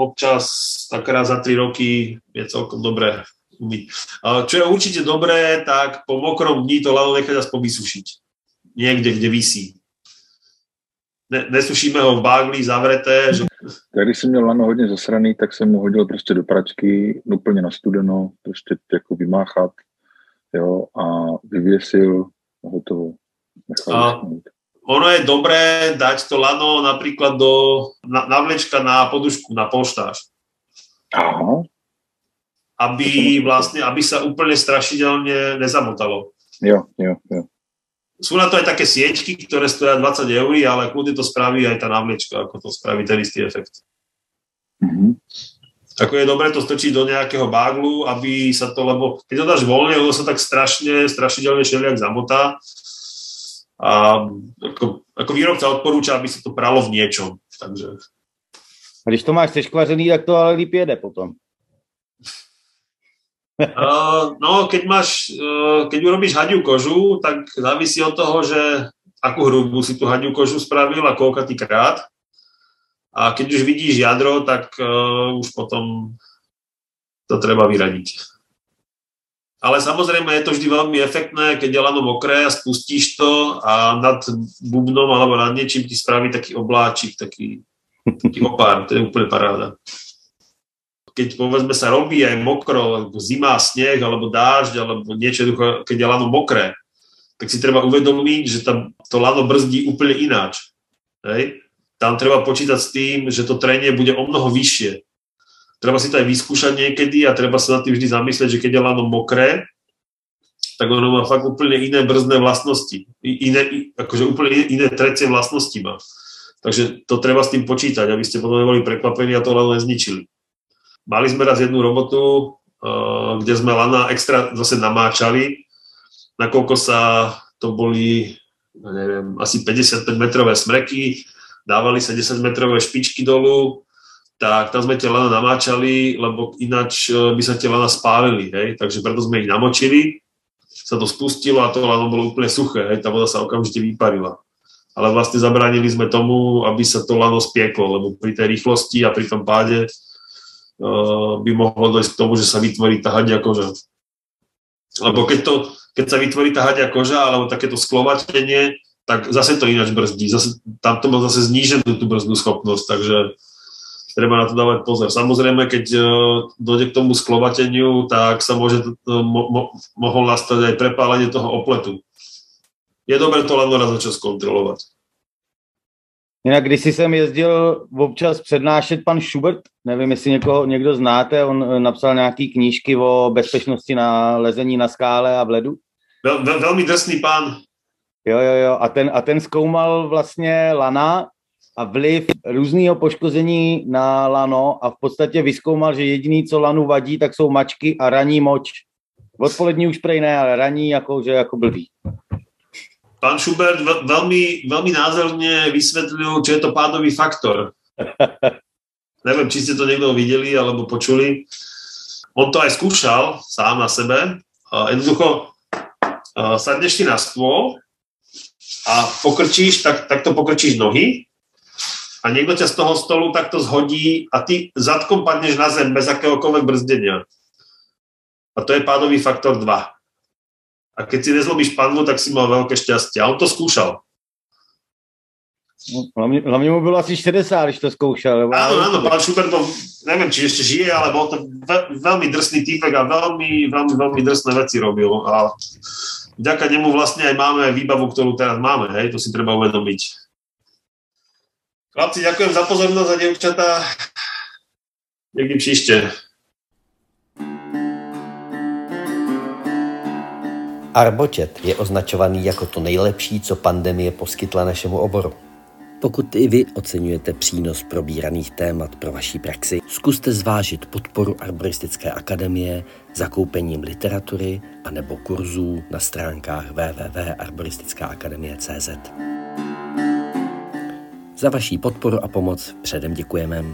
občas tak raz za tri roky je celkom dobré umyť. Čo je určite dobré, tak po mokrom dní to lano nechať aspoň vysušiť. Niekde, kde vysí ne, nesušíme ho v bágli zavreté. Že... Když jsem měl lano hodně zasraný, tak jsem mu hodil prostě do pračky, úplně na studeno, prostě jako vymáchat, jo, a vyvěsil a hotovo. A ono je dobré dať to lano napríklad do na, navlečka na podušku, na polštáž. Aha. Aby vlastne, aby sa úplne strašidelne nezamotalo. Jo, jo, jo. Sú na to aj také sieťky, ktoré stoja 20 eur, ale kľudne to spraví aj tá návlečka, ako to spraví ten istý efekt. Mm-hmm. Ako je dobré to strčiť do nejakého báglu, aby sa to, lebo keď to dáš voľne, ono sa tak strašne, strašidelne šeliak zamotá. A ako, ako výrobca odporúča, aby sa to pralo v niečom. Takže... A když to máš seškvařený, tak to ale líp jede potom. Uh, no, keď máš, uh, keď urobíš hadiu kožu, tak závisí od toho, že akú hrubú si tú hadiu kožu spravil a koľkatý krát. A keď už vidíš jadro, tak uh, už potom to treba vyradiť. Ale samozrejme je to vždy veľmi efektné, keď je lano mokré a spustíš to a nad bubnom alebo nad niečím ti spraví taký obláčik, taký, taký opár, to je úplne paráda keď povedzme sa robí aj mokro, alebo zima, sneh, alebo dážď, alebo niečo, keď je lano mokré, tak si treba uvedomiť, že tam to lano brzdí úplne ináč. Hej? Tam treba počítať s tým, že to trenie bude o mnoho vyššie. Treba si to aj vyskúšať niekedy a treba sa na tým vždy zamyslieť, že keď je lano mokré, tak ono má fakt úplne iné brzdné vlastnosti. Iné, akože úplne iné trecie vlastnosti má. Takže to treba s tým počítať, aby ste potom neboli prekvapení a to len zničili. Mali sme raz jednu robotu, eh, kde sme lana extra zase namáčali, nakoľko sa to boli, neviem, asi 55 metrové smreky, dávali sa 10 metrové špičky dolu, tak tam sme tie lana namáčali, lebo ináč eh, by sa tie lana spálili, hej? takže preto sme ich namočili, sa to spustilo a to lano bolo úplne suché, hej? tá voda sa okamžite vyparila. Ale vlastne zabránili sme tomu, aby sa to lano spieklo, lebo pri tej rýchlosti a pri tom páde by mohlo dojsť k tomu, že sa vytvorí tá hadia koža. Lebo keď, to, keď sa vytvorí tá hadia koža alebo takéto sklovatenie, tak zase to ináč brzdí. Zase, tam to má zase zníženú tú brzdnú schopnosť, takže treba na to dávať pozor. Samozrejme, keď uh, dojde k tomu sklovateniu, tak sa môže, uh, mo, mo, mohol nastať aj prepálenie toho opletu. Je dobré to len raz za čas kontrolovať. Jinak když jsem jezdil občas přednášet pan Schubert, nevím, jestli někoho, někdo znáte, on eh, napsal nějaký knížky o bezpečnosti na lezení na skále a v ledu. Vel, vel, velmi drsný pán. Jo, jo, jo. A ten, a ten zkoumal vlastně lana a vliv různého poškození na lano a v podstatě vyskoumal, že jediný, co lanu vadí, tak jsou mačky a raní moč. Odpolední už prej ne, ale raní jako, že jako blbý. Pán Schubert veľmi, veľmi názorne vysvetlil, čo je to pádový faktor. Neviem, či ste to niekto videli alebo počuli. On to aj skúšal sám na sebe. Jednoducho sadneš si na stôl a pokrčíš, tak, takto pokrčíš nohy a niekto ťa z toho stolu takto zhodí a ty zadkom padneš na zem bez akéhokoľvek brzdenia. A to je pádový faktor 2. A keď si nezlomíš panvu, tak si mal veľké šťastie. A on to skúšal. No, hlavně, hlavně mu bylo asi 60, když to. Nebo... Áno, áno, pán Schubert bol, neviem, či ešte žije, ale bol to ve, veľmi drsný týpek a veľmi, veľmi, veľmi drsné veci robil. A vďaka nemu vlastne aj máme výbavu, ktorú teraz máme, hej, to si treba uvedomiť. Chlapci, ďakujem za pozornosť a dievčatá. Niekdy příště. Arbočet je označovaný jako to nejlepší, co pandemie poskytla našemu oboru. Pokud i vy oceňujete přínos probíraných témat pro vaší praxi, zkuste zvážit podporu Arboristické akademie zakoupením literatury a nebo kurzů na stránkách www.arboristickaakademie.cz. Za vaší podporu a pomoc předem děkujeme.